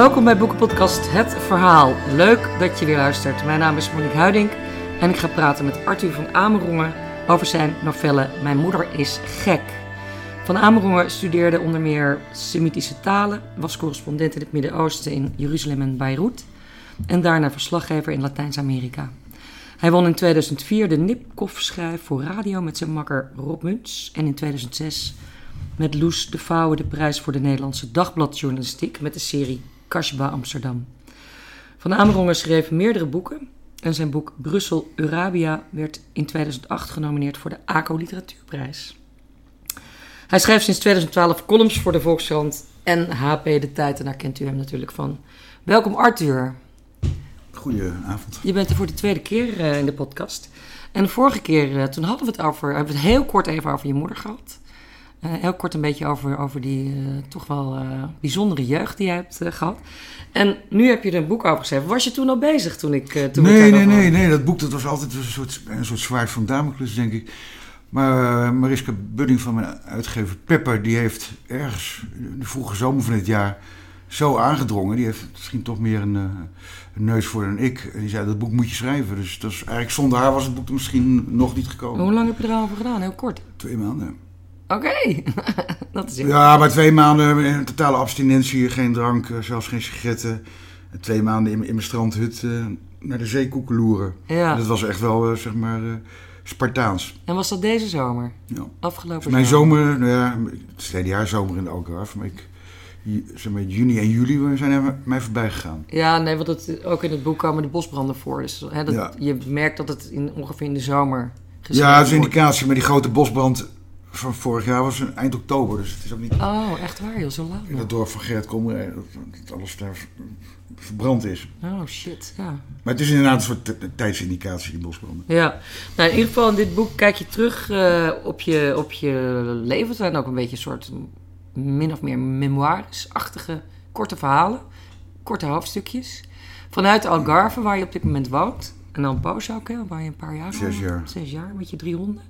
Welkom bij Boekenpodcast Het Verhaal. Leuk dat je weer luistert. Mijn naam is Monique Huiding en ik ga praten met Arthur van Amerongen over zijn novelle Mijn moeder is gek. Van Amerongen studeerde onder meer Semitische talen, was correspondent in het Midden-Oosten in Jeruzalem en Beirut en daarna verslaggever in Latijns-Amerika. Hij won in 2004 de Nipkoff-schijf voor radio met zijn makker Rob Muns en in 2006 met Loes de Vouwen de prijs voor de Nederlandse dagbladjournalistiek met de serie Kashba Amsterdam. Van Amerongen schreef meerdere boeken en zijn boek Brussel Eurabia werd in 2008 genomineerd voor de ACO Literatuurprijs. Hij schrijft sinds 2012 columns voor de Volkskrant en HP De Tijd en daar kent u hem natuurlijk van. Welkom Arthur. Goedenavond. Je bent er voor de tweede keer uh, in de podcast. En de vorige keer, uh, toen hadden we het over, hebben we het heel kort even over je moeder gehad. Uh, heel kort een beetje over, over die toch wel bijzondere jeugd die je hebt gehad. En nu heb je er een boek over geschreven. Was je toen al bezig toen ik toen Nee, nee, nee, nee. Dat boek dat was altijd een soort, een soort zwaard van Damocles, denk ik. Maar Mariska Budding van mijn uitgever Pepper, die heeft ergens de vroege zomer van dit jaar zo aangedrongen. Die heeft misschien toch meer een, een, neus voor dan ik. En die zei, dat boek moet je schrijven. Dus dat is eigenlijk zonder haar was het boek misschien nog niet gekomen. Hoe lang heb je er al over gedaan? Heel kort? Twee maanden. Oké, okay. dat is Ja, maar twee maanden een totale abstinentie. Geen drank, zelfs geen sigaretten. En twee maanden in, in mijn strandhut uh, naar de zee koekeloeren. Ja. Dat was echt wel, uh, zeg maar... Uh, Spartaans. En was dat deze zomer? Ja. Afgelopen Mijn zomer, nou ja, het is het jaar zomer in de Algarve, maar ik, zeg maar, juni en juli zijn mij voorbij gegaan. Ja, nee, want het, ook in het boek komen de bosbranden voor. Dus hè, dat, Ja. je merkt dat het in, ongeveer in de zomer Ja, het is een indicatie, maar die grote bosbrand van vorig jaar was een eind oktober. Dus het is ook niet Oh, echt waar, joh, zo laat in het dorp van Gerrit Kommer dat, dat alles daar verbrand is. Oh, shit, ja. Maar het is inderdaad een soort tijdsindicatie, die bosbranden. Ja, nou, in ieder geval in dit boek kijk je terug eh, op, je, op je leven. Het zijn ook een beetje een soort min of meer memoiresachtige korte verhalen. Korte hoofdstukjes. Vanuit Algarve, waar je op dit moment woont. En dan poos ook, hè, waar je een paar jaar Zes jaar. Zes jaar, met je drie honden.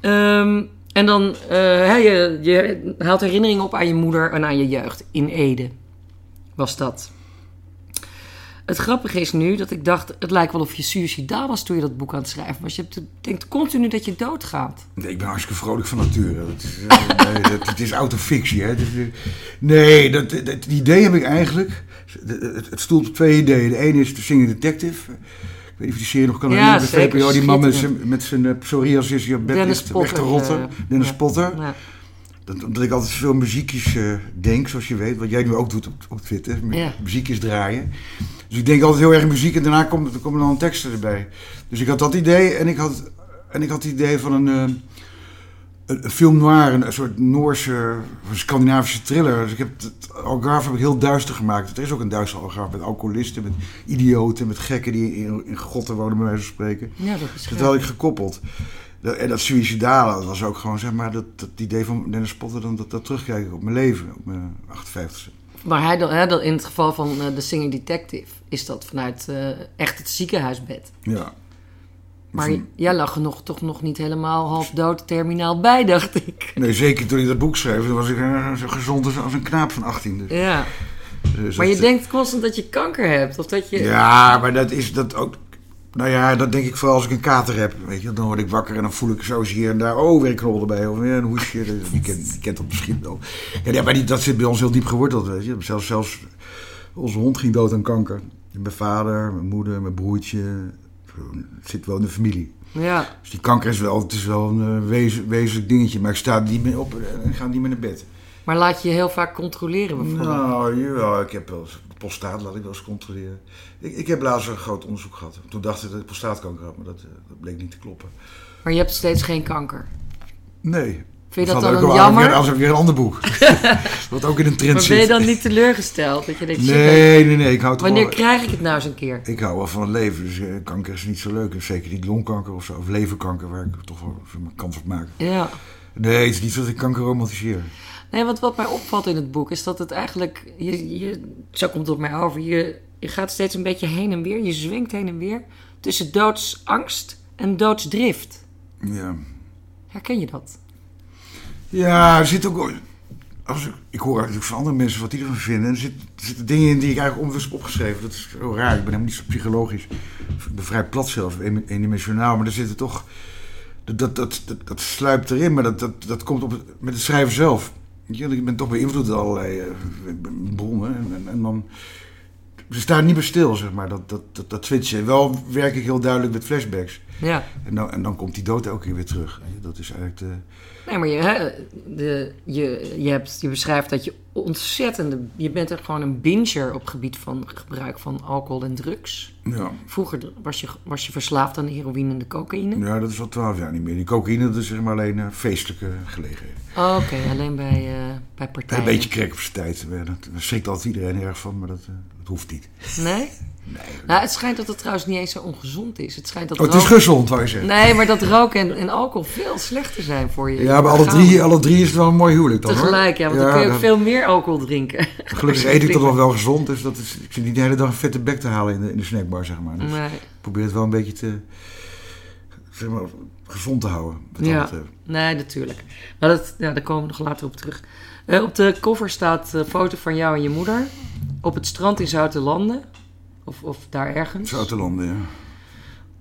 Ehm, en dan, eh, je, je haalt herinneringen op aan je moeder en aan je jeugd. In Ede was dat. Het grappige is nu dat ik dacht, het lijkt wel of je suicidaal was toen je dat boek aan het schrijven was. Je hebt, denkt continu dat je doodgaat. Nee, ik ben hartstikke vrolijk van nature. Is, eh, nee, het is autofictie. Hè. Dat is, eh, nee, dat, dat, idee heb ik eigenlijk. Het stoelt op twee ideeën. De ene is de Singing Detective. Weet niet of je nog kan Ja, herinneren. bij. VPRO, die man met zijn, eh, psoriasis op bed ligt weg te rotten. eh, Dennis ja. Potter. Ja. Dat, omdat ik altijd veel muziekjes eh, denk, zoals je weet. Wat jij nu ook doet op, op Twitter. Ja. Muziekjes draaien. Dus ik denk altijd heel erg muziek en daarna komt, er komen dan teksten erbij. Dus ik had dat idee en ik had, en ik had het idee van een, een, film noir, een, soort Noorse, Scandinavische thriller. Dus ik heb het Algarve heb ik heel duister gemaakt. Er is ook een duister Algarve met alcoholisten, met idioten, met gekken die in, in grotten wonen, bij wijze van spreken. ja, dat is Dat had ik gekoppeld. En dat suïcidale, dat was ook gewoon, zeg maar, dat, dat idee van Dennis Potter, dan dat, dat terugkijken op mijn leven, op mijn 58e. Maar hij dan, hè, dan in het geval van de Singing Detective is dat vanuit eh, echt het ziekenhuisbed. Ja. Maar j- jij lag er nog, toch nog niet helemaal half dood terminaal bij, dacht ik. Nee, zeker toen ik dat boek schreef, toen was ik eh, zo gezond als, als een knaap van 18. Dus, Ja, dus maar je dat- denkt constant dat je kanker hebt. Of dat je... Ja, maar dat is dat ook. Nou ja, dat denk ik vooral als ik een kater heb. Weet je, dan word ik wakker en dan voel ik zo hier en daar. Oh, weer een knol erbij. Of weer een hoesje. Die kent, die kent dat misschien wel. Ja, ja, maar die, dat zit bij ons heel diep geworteld. Weet je. Zelfs, zelfs onze hond ging dood aan kanker. Mijn vader, mijn moeder, mijn broertje. Het zit wel in de familie. Ja, Dus die kanker is wel, het is wel een eh, wezen, wezenlijk dingetje. Maar ik sta niet meer op en ga niet meer naar bed. maar laat je je heel vaak controleren bijvoorbeeld. Nou, jawel, ik heb wel eens prostaat, laat ik wel eens controleren. Ik, ik heb laatst een groot onderzoek gehad. Toen dacht ik dat ik prostaatkanker had, maar dat, eh, dat bleek niet te kloppen. Maar je hebt steeds geen kanker. Nee. Vind je dat dan ook wel- jammer? Als weer een ander boek. Wat ook in een trend Maar zit. ben je dan niet teleurgesteld? Dat je denkt, Nee, nee, nee. Ik hou, wanneer wel, krijg ik het nou eens een keer? ik hou wel van het leven. Dus eh, kanker is niet zo leuk. En Zeker niet longkanker of zo. Of leverkanker, waar ik toch wel maar, kans op maak. Ja. Nee, het is niet zo dat ik kanker romantiseer. Nee, want wat mij opvalt in het boek is dat het eigenlijk, je, je, zo komt het op mij over, je, je gaat steeds een beetje heen en weer, je zwingt heen en weer tussen doodsangst en doodsdrift. Ja. Herken je dat? Ja, er zit ook. als ik, ik hoor natuurlijk van andere mensen wat die ervan vinden. En er, zit, er zitten dingen in die ik eigenlijk onbewust opgeschreven. Dat is heel raar. Ik ben helemaal niet zo psychologisch. Ik ben vrij plat zelf, een- eendimensionaal. Maar er zitten toch... Dat, dat, dat, dat, sluipt erin, maar dat, dat, dat komt op met het schrijven zelf. Ik ben toch beïnvloed door allerlei eh, bronnen. En, en, en dan... Ze staan niet meer stil, zeg maar, dat, dat, dat, dat switchen. Wel werk ik heel duidelijk met flashbacks. Ja. En dan, en dan komt die dood elke keer weer terug. Dat is eigenlijk de... Nee, maar je, hè, de, je, je, hebt, je beschrijft dat je ontzettende... Je bent er gewoon een binger op gebied van gebruik van alcohol en drugs. Ja. Vroeger was je, was je verslaafd aan de heroïne en de cocaïne. Ja, dat is al twaalf jaar niet meer. Die cocaïne, dat is zeg maar alleen eh, feestelijke gelegenheden. Oh, Oké, alleen bij, eh, bij partijen. Een beetje crack op zijn tijd. eh, Dat- Daar schrikt altijd iedereen erg van, maar dat, dat hoeft niet. Nee? Nee. Nou, het schijnt dat het trouwens niet eens zo ongezond is. Het schijnt dat Oh, het is gezond, wou je. Nee, maar dat roken en, en alcohol veel slechter zijn voor je. Ja, maar alle drie, alle drie is het wel een mooi huwelijk dan, hoor. Tegelijk, ja, want dan kun je ook dat- veel meer alcohol drinken. Gelukkig eet ik toch nog wel gezond, dus dat is, ik zit niet de hele dag een vette bek te halen in de, in de snackbar, zeg maar. Dus Nee, ik probeer het wel een beetje te, zeg maar, gezond te houden. Ja. nee, natuurlijk. Maar dat, ja, daar komen we nog later op terug. Eh, op de cover staat een foto van jou en je moeder. Op het strand in Zoutelanden. Of, of daar ergens. Zoutelanden, ja.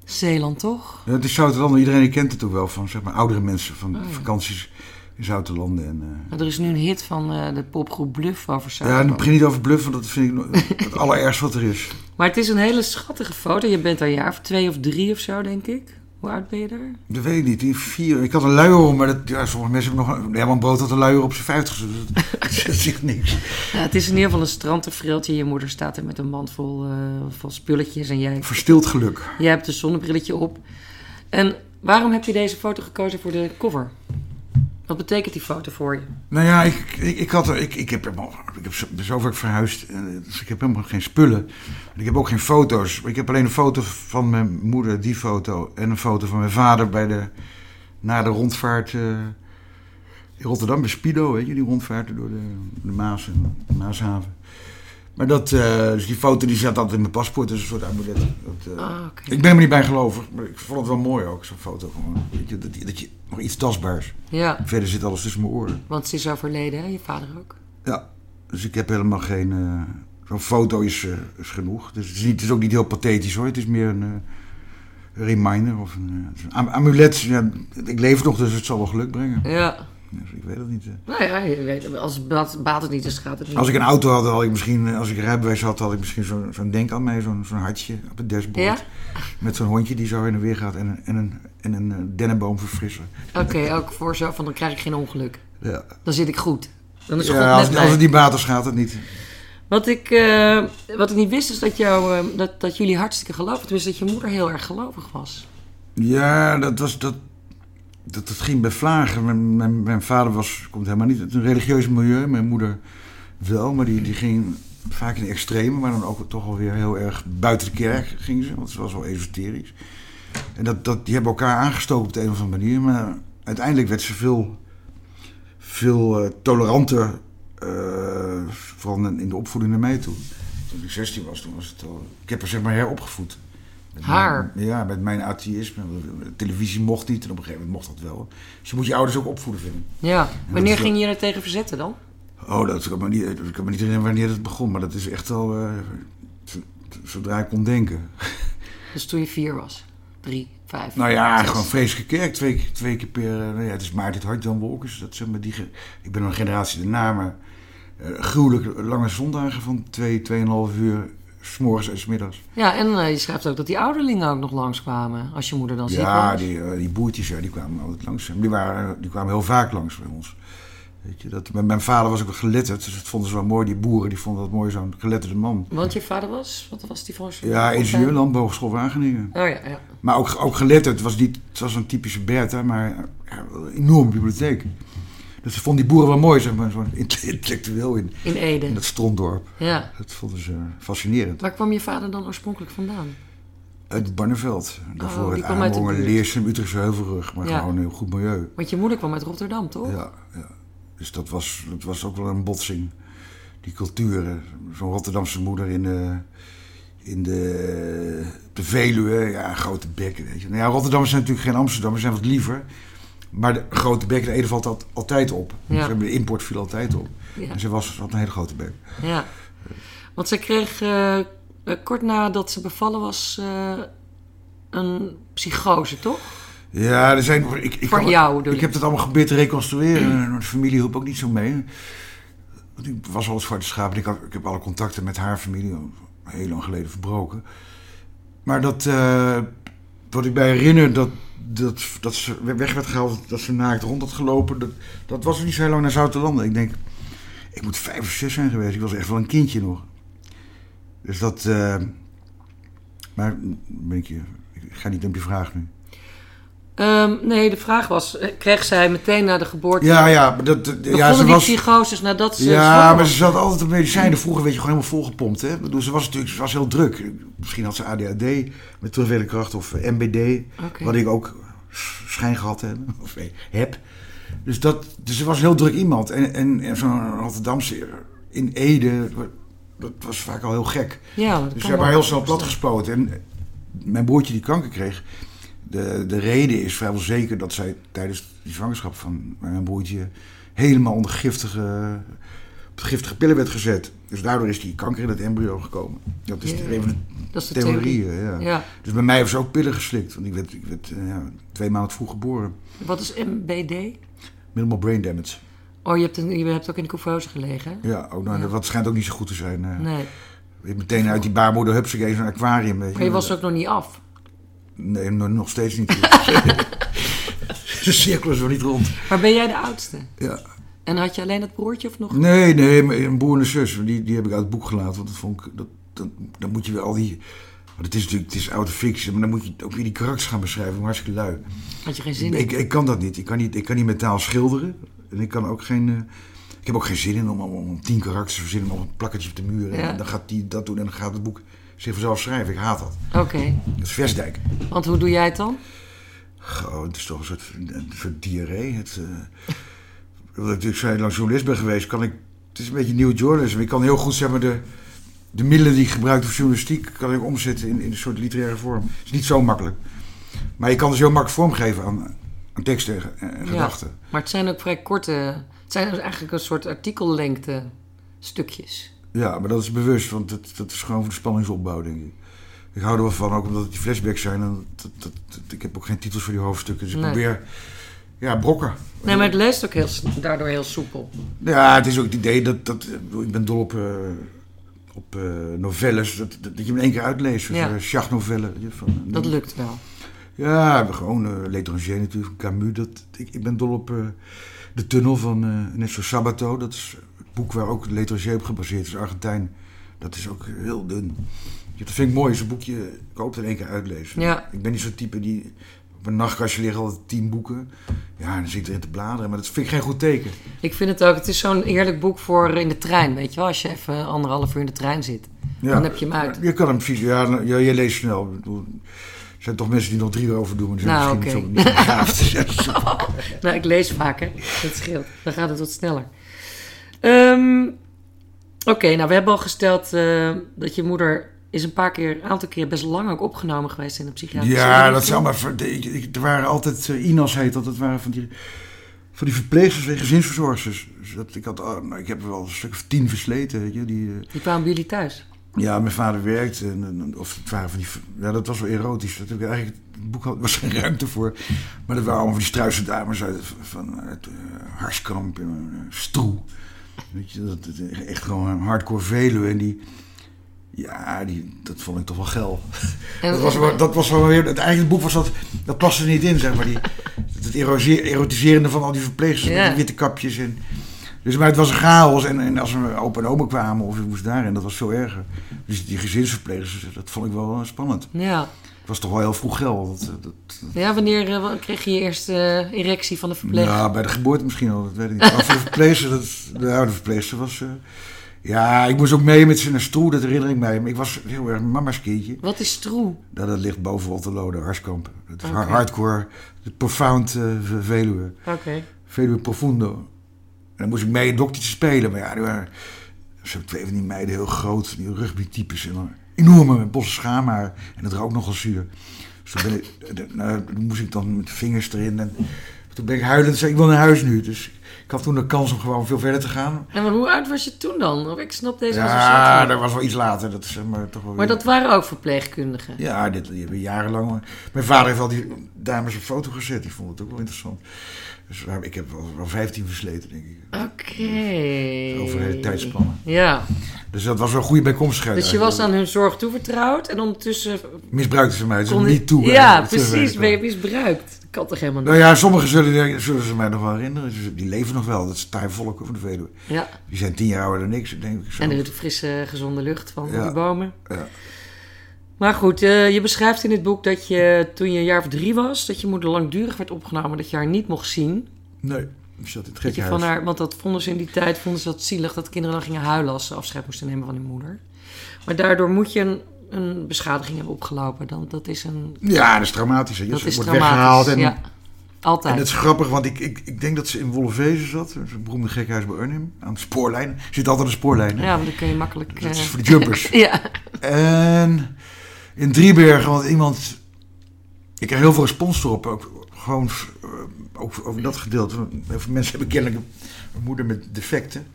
Zeeland, toch? ja. Het is Zoutelanden, iedereen kent het ook wel van, zeg maar, oudere mensen van Oh, ja. vakanties in Zoutelanden. En, eh, Nou, er is nu een hit van eh, de popgroep Bluff over ja, en Zoutelanden. ik begin niet over bluffen, want dat vind ik het allerergste wat er is. Maar het is een hele schattige foto. Je bent daar een jaar of twee of drie of zo, denk ik. Hoe oud ben je daar? Dat weet ik niet. Die vier. Ik had een luier om, maar dat, ja, sommige mensen hebben nog. Herman Brood had een luier op zijn vijftigste. Dus dat, zegt niks. Ja, het is in ieder geval een strandtafereeltje. Je moeder staat er met een mand vol, eh, vol spulletjes en jij, Verstild geluk. jij hebt een zonnebrilletje op. En waarom heb je deze foto gekozen voor de cover? Wat betekent die foto voor je? Nou ja, ik, ik, ik, had er, ik, ik heb. Ik heb zo, vaak verhuisd. eh, Dus ik heb helemaal geen spullen. En ik heb ook geen foto's. Ik heb alleen een foto van mijn moeder, die foto. En een foto van mijn vader bij de. Na de rondvaart. eh, in Rotterdam, bij Spido, weet je, die rondvaarten door de, de Maas en Maashaven. Maar dat, eh, dus die foto die zat altijd in mijn paspoort, dus een soort amulet. Dat, eh, Ah. Ik ben er niet bijgelovig, maar ik vond het wel mooi ook, zo'n foto. Gewoon. Weet je, dat, je- dat je nog iets tastbaars. Ja, Verder zit alles tussen mijn oren. want ze is overleden, hè? Je vader ook. Ja, dus ik heb helemaal geen. eh, Zo'n foto is, is genoeg. Dus het is, niet, het is ook niet heel pathetisch hoor. Het is meer een, reminder of een, een am- amulet. Ja, ik leef nog, dus het zal wel geluk brengen. Ja. Dus ik weet het niet. Nou ja, je weet, als het baat, het niet, is gaat het niet. Als ik een auto had, had ik misschien, eh, als ik rijbewijs had, had ik misschien zo'n denk aan mij, zo'n zo'n hartje op het dashboard. Ja? Met zo'n hondje die zo heen en weer gaat en een, en een, en een eh, dennenboom verfrissen. Oké, ook voor zo van dan krijg ik geen ongeluk. Ja, Dan zit ik goed. Dan is God ja als, als het niet baat is, gaat het niet. Wat ik, eh, wat ik niet wist is dat, jou, dat, dat jullie hartstikke geloven. Tenminste, dat je moeder heel erg gelovig was. Ja, dat was dat. Dat, dat ging bij vlagen. Mijn, mijn, vader was, komt helemaal niet uit een religieus milieu. Mijn moeder wel, maar die, die ging vaak in de extreme. Maar dan ook toch alweer heel erg buiten de kerk ging ze. Want ze was wel esoterisch. En dat, dat, die hebben elkaar aangestoken op de een of andere manier. Maar uiteindelijk werd ze veel, veel eh, toleranter. eh, vooral in de opvoeding naar mij toe. Toen ik 16 was, toen was het al... Ik heb haar zeg maar heropgevoed. Haar? mijn- ja, met mijn atheïsme. Televisie mocht niet en op een gegeven moment mocht dat wel. Dus je moet je ouders ook opvoeden vinden. Ja. Wanneer wel- ging je er tegen verzetten dan? Oh, dat kan me niet, ik kan me niet herinneren wanneer het begon. Maar dat is echt al... eh, zodra ik kon denken. Dus toen je vier was. Drie, vijf. Nou ja, zes. gewoon vreselijke kerk. Twee, keer- twee keer per... eh, nou ja, het is Maarten het Hart, Jan Wolkers. Dat zeg maar die, ik ben een generatie daarna, maar... eh, gruwelijk lange zondagen van twee, tweeënhalf uur... S'morgens en s'middags. Ja, en eh, je schrijft ook dat die ouderlingen ook nog langskwamen. Als je moeder dan ziek Ja, was. die, eh, die boertjes, ja, die kwamen altijd langs. Die, waren, die kwamen heel vaak langs bij ons. Weet je, dat, mijn, mijn vader was ook wel geletterd, dus dat vonden ze wel mooi. Die boeren die vonden dat mooi, zo'n geletterde man. Want je vader was? Wat was die voor soort- Ja, ingenieur, landbouwschool Wageningen. Oh ja, ja. Maar ook, ook geletterd, was niet, het was een typische Bertha, maar ja, een enorme bibliotheek. Dus ze vonden die boeren wel mooi, zeg maar, zo'n intellectueel in, In Ede. in dat strontdorp. Ja. Dat vonden ze fascinerend. Waar kwam je vader dan oorspronkelijk vandaan? Uit Barneveld, daarvoor Oh, die het kwam uit de Amerongen. Leersum, Utrechtse Heuvelrug, maar Ja. gewoon een heel goed milieu. Want je moeder kwam uit Rotterdam, toch? Ja, ja. Dus dat was, dat was ook wel een botsing. Die culturen. Zo'n Rotterdamse moeder in de, in de, de Veluwe. Ja, grote bekken, weet je. Nou ja, Rotterdammers zijn natuurlijk geen Amsterdammers, zijn wat liever. Maar de grote bek, de ene valt dat altijd op. Ja. Ze hebben de import viel altijd op. Ja. En ze was, had een hele grote bek. Ja. Want zij kreeg eh, eh, kort nadat ze bevallen was eh, een psychose, toch? Ja, er zijn. Ik, ik, Voor kan- jou Ik ik. heb het allemaal geprobeerd te reconstrueren. En de familie hielp ook niet zo mee. Want ik was al het zwarte schaap. En ik, had, ik heb alle contacten met haar familie heel lang geleden verbroken. Maar dat. eh, wat ik bij herinner, dat, dat, dat ze weg werd gehaald, dat ze naakt rond had gelopen. Dat, dat was niet zo heel lang naar Zoutelanden. Ik denk, ik moet vijf of zes zijn geweest. Ik was echt wel een kindje nog. Dus dat. eh, maar ben ik, je, ik ga niet op je vraag nu. Ehm, nee, de vraag was, eh, kreeg zij meteen na de geboorte... Ja, ja, dat, ja, ze die was. psychoses nadat ze Ja, maar was? ze zat altijd op medicijnen. Vroeger werd je gewoon helemaal volgepompt. Hè? Ik bedoel, ze was natuurlijk ze was heel druk. Misschien had ze ADHD met terugwerkende kracht of eh, MBD. Wat ik ook schijn gehad heb. Of nee, heb. Dus, dat, dus ze was een heel druk iemand. En, en, en zo'n Rotterdamse in Ede, dat was vaak al heel gek. Ja, dat Dus ze hebben haar heel snel platgespoten. En mijn broertje die kanker kreeg, de, de reden is vrijwel zeker dat zij tijdens die zwangerschap van mijn broertje helemaal onder giftige, op giftige pillen werd gezet. Dus daardoor is die kanker in het embryo gekomen. Dat is Ja, de, Dat is de de theorie. theorieën. Ja. Ja. Dus bij mij hebben ze ook pillen geslikt. Want ik werd, ik werd eh, ja, twee maanden vroeg geboren. Wat is MBD? Minimal brain damage. Oh, je hebt, een, je hebt ook in de couveuse gelegen, hè? Ja, ook, nou, Ja. dat schijnt ook niet zo goed te zijn. eh. Nee. Meteen uit die baarmoeder, hup, ze even een aquarium. Maar je was ook nog niet af. Nee, nog steeds niet. de cirkel is wel niet rond. Maar ben jij de oudste? Ja. En had je alleen dat broertje of nog? Nee, nee, maar een broer en een zus, die, die heb ik uit het boek gelaten. Want dat vond ik, dat, dat, dan moet je wel al die... Want het is natuurlijk, het is oude fictie, maar dan moet je ook weer die karakters gaan beschrijven. Ben hartstikke lui. Had je geen zin in? Ik, ik kan dat niet. Ik kan niet, ik kan niet met taal schilderen. En ik kan ook geen... eh, ik heb ook geen zin in om, om, om tien karakters te verzinnen op een plakketje op de muur. Ja. En dan gaat die dat doen en dan gaat het boek zich vanzelf schrijven. Ik haat dat. Oké. Dat is Versdijk. Want hoe doe jij het dan? Goh, het is toch een soort, een soort diarree. Het, omdat ik zo lang journalist ben geweest, kan ik... Het is een beetje nieuw journalisme. Ik kan heel goed zeg maar, de, de middelen die ik gebruik voor journalistiek... kan ik omzetten in, in een soort literaire vorm. Het is niet zo makkelijk. Maar je kan dus heel makkelijk vormgeven aan, aan teksten en, en gedachten. Maar het zijn ook vrij korte... Het zijn dus eigenlijk een soort artikellengte stukjes. Ja, maar dat is bewust, want dat, dat is gewoon voor de spanningsopbouw, denk ik. Ik hou er wel van, ook omdat het die flashbacks zijn. En dat, dat, dat- ik heb ook geen titels voor die hoofdstukken, dus ik Nee. probeer... Ja, brokken. Nee, maar het leest ook heel, daardoor heel soepel. Ja, het is ook het idee dat... dat ik ben dol op, eh, op eh, novelles, dat, dat, dat je hem in één keer uitleest. Dus, Ja. Schachnovellen. je, Van, Dat lukt wel. Ja, gewoon uh, L'étranger natuurlijk, Camus. Dat, ik, ik ben dol op eh, De Tunnel van uh, Sabato. Dat is boek waar ook L'étranger op gebaseerd is, Argentijn. Dat is ook heel dun. Dat vind ik mooi, zo'n boekje. Ik hoop het in één keer uitlezen. Ja. Ik ben niet zo'n type die... Op een nachtkastje liggen altijd tien boeken. Ja, en dan zit ik erin te bladeren. Maar dat vind ik geen goed teken. Ik vind het ook, het is zo'n heerlijk boek voor in de trein, weet je wel. Als je even anderhalf uur in de trein zit, Ja. dan heb je hem uit. Je kan hem precies... Ja, nou, ja, je leest snel. Er zijn toch mensen die nog drie uur over doen. Maar die zijn Nou, misschien niet zo, niet zo Nou, ik lees vaker. Dat scheelt. Dan gaat het wat sneller. Ehm, Oké, nou we hebben al gesteld eh, dat je moeder is een paar keer, een aantal keer best lang ook opgenomen geweest in de psychiatrische Ja, dat zou maar. ik- ik- Er waren altijd. eh, Inas heet dat. Dat waren van die. Van die verpleegsters en gezinsverzorgers. Dus dat, ik, had, oh, nou, ik heb er wel een stuk of tien versleten. Weet je, die, eh, Die kwamen bij jullie thuis. ja, mijn vader werkte. En, en- of het waren van die. Ja, dat was wel erotisch. Dat heb ik eigenlijk. Het boek had, was geen ruimte voor. Maar dat waren allemaal van die struise dames uit, van, uit Harskamp en Stroe. Weet je, dat, echt gewoon een hardcore Veluwe. En die. Ja, die, dat vond ik toch wel geil. En, Dat was, wel, dat was wel weer, het eigen boek was dat, dat paste er niet in, zeg maar. Die, het erotiserende van al die verpleegsters met die witte kapjes. En, dus, maar het was een chaos. En, en als we opa en oma kwamen of ik moest daarin, dat was veel erger. Dus die gezinsverpleegsters, dat vond ik wel eh, spannend. ja. Het was toch wel heel vroeg geld. Dat, dat, ja, wanneer eh, kreeg je je eerste eh, erectie van de verpleger? ja, bij de geboorte misschien al, dat weet ik niet. Maar voor de verpleegster, dat, de oude verpleegster was... eh, ja, ik moest ook mee met ze naar Stroe, dat herinner ik mij. Maar ik was heel erg mama's kindje. Wat is stroe? Nou, dat ligt boven Otterlo, de Harskamp. Het is hardcore, de profound eh, Veluwe. Oké. Veluwe profundo. En dan moest ik mee een doktertje spelen. Maar ja, waren zo twee van die meiden heel groot. Die rugby-types. En dan enorme bossen schaamhaar. En dat rook nogal zuur. Dus toen, ben ik, eh, nou, toen moest ik dan met de vingers erin. En Toen ben ik huilend zei ik wil naar huis nu. Dus ik had toen de kans om gewoon veel verder te gaan. En maar hoe oud was je toen dan? Of ik snap deze Ja, dat was wel iets later. Dat is zeg maar toch wel Maar weer- dat waren ook verpleegkundigen. Ja, dit die hebben jarenlang. Mijn vader heeft al die dames op foto gezet. Die vond het ook wel interessant. Dus ik heb wel, wel 15 versleten, denk ik. Oké. Over hele tijdspannen. Ja, Dus dat was wel een goede bijkomstigheid. dus je was aan hun zorg toevertrouwd en ondertussen Misbruikten ze mij, dus kon niet toe. Ja, precies. Ben je misbruikt? Dat kan toch helemaal niet? Nou ja, sommigen zullen, zullen ze mij nog wel herinneren. Ze- Die leven nog wel. Dat is volk van de Veluwe. Ja, Die zijn tien jaar ouder dan ik, denk ik. Zo. en de frisse, gezonde lucht van Ja. die bomen. Ja. Maar goed, eh, je beschrijft in het boek dat je toen je een jaar of drie was, dat je moeder langdurig werd opgenomen, dat je haar niet mocht zien. Nee, ik zat in het van haar, want dat vonden ze in die tijd vonden ze dat zielig dat kinderen dan gingen huilen als ze afscheid moesten nemen van hun moeder. Maar daardoor moet je een, een beschadiging hebben opgelopen. Dan, dat is een. Ja, dat is traumatisch. hè. Dat is wordt weggehaald. En, ja, altijd. en het is grappig, want ik, ik, ik denk dat ze in Wollevezen zat. Een beroemde gekkenhuis bij Arnhem. Aan de spoorlijn. Er zit altijd een spoorlijn. hè. Ja, want dan kun je makkelijk. Dat is eh, voor de jumpers. ja. En in Driebergen, want iemand... Ik kreeg heel veel respons erop. Ook, gewoon eh, ook over dat gedeelte. Mensen hebben kennelijk een moeder met defecten.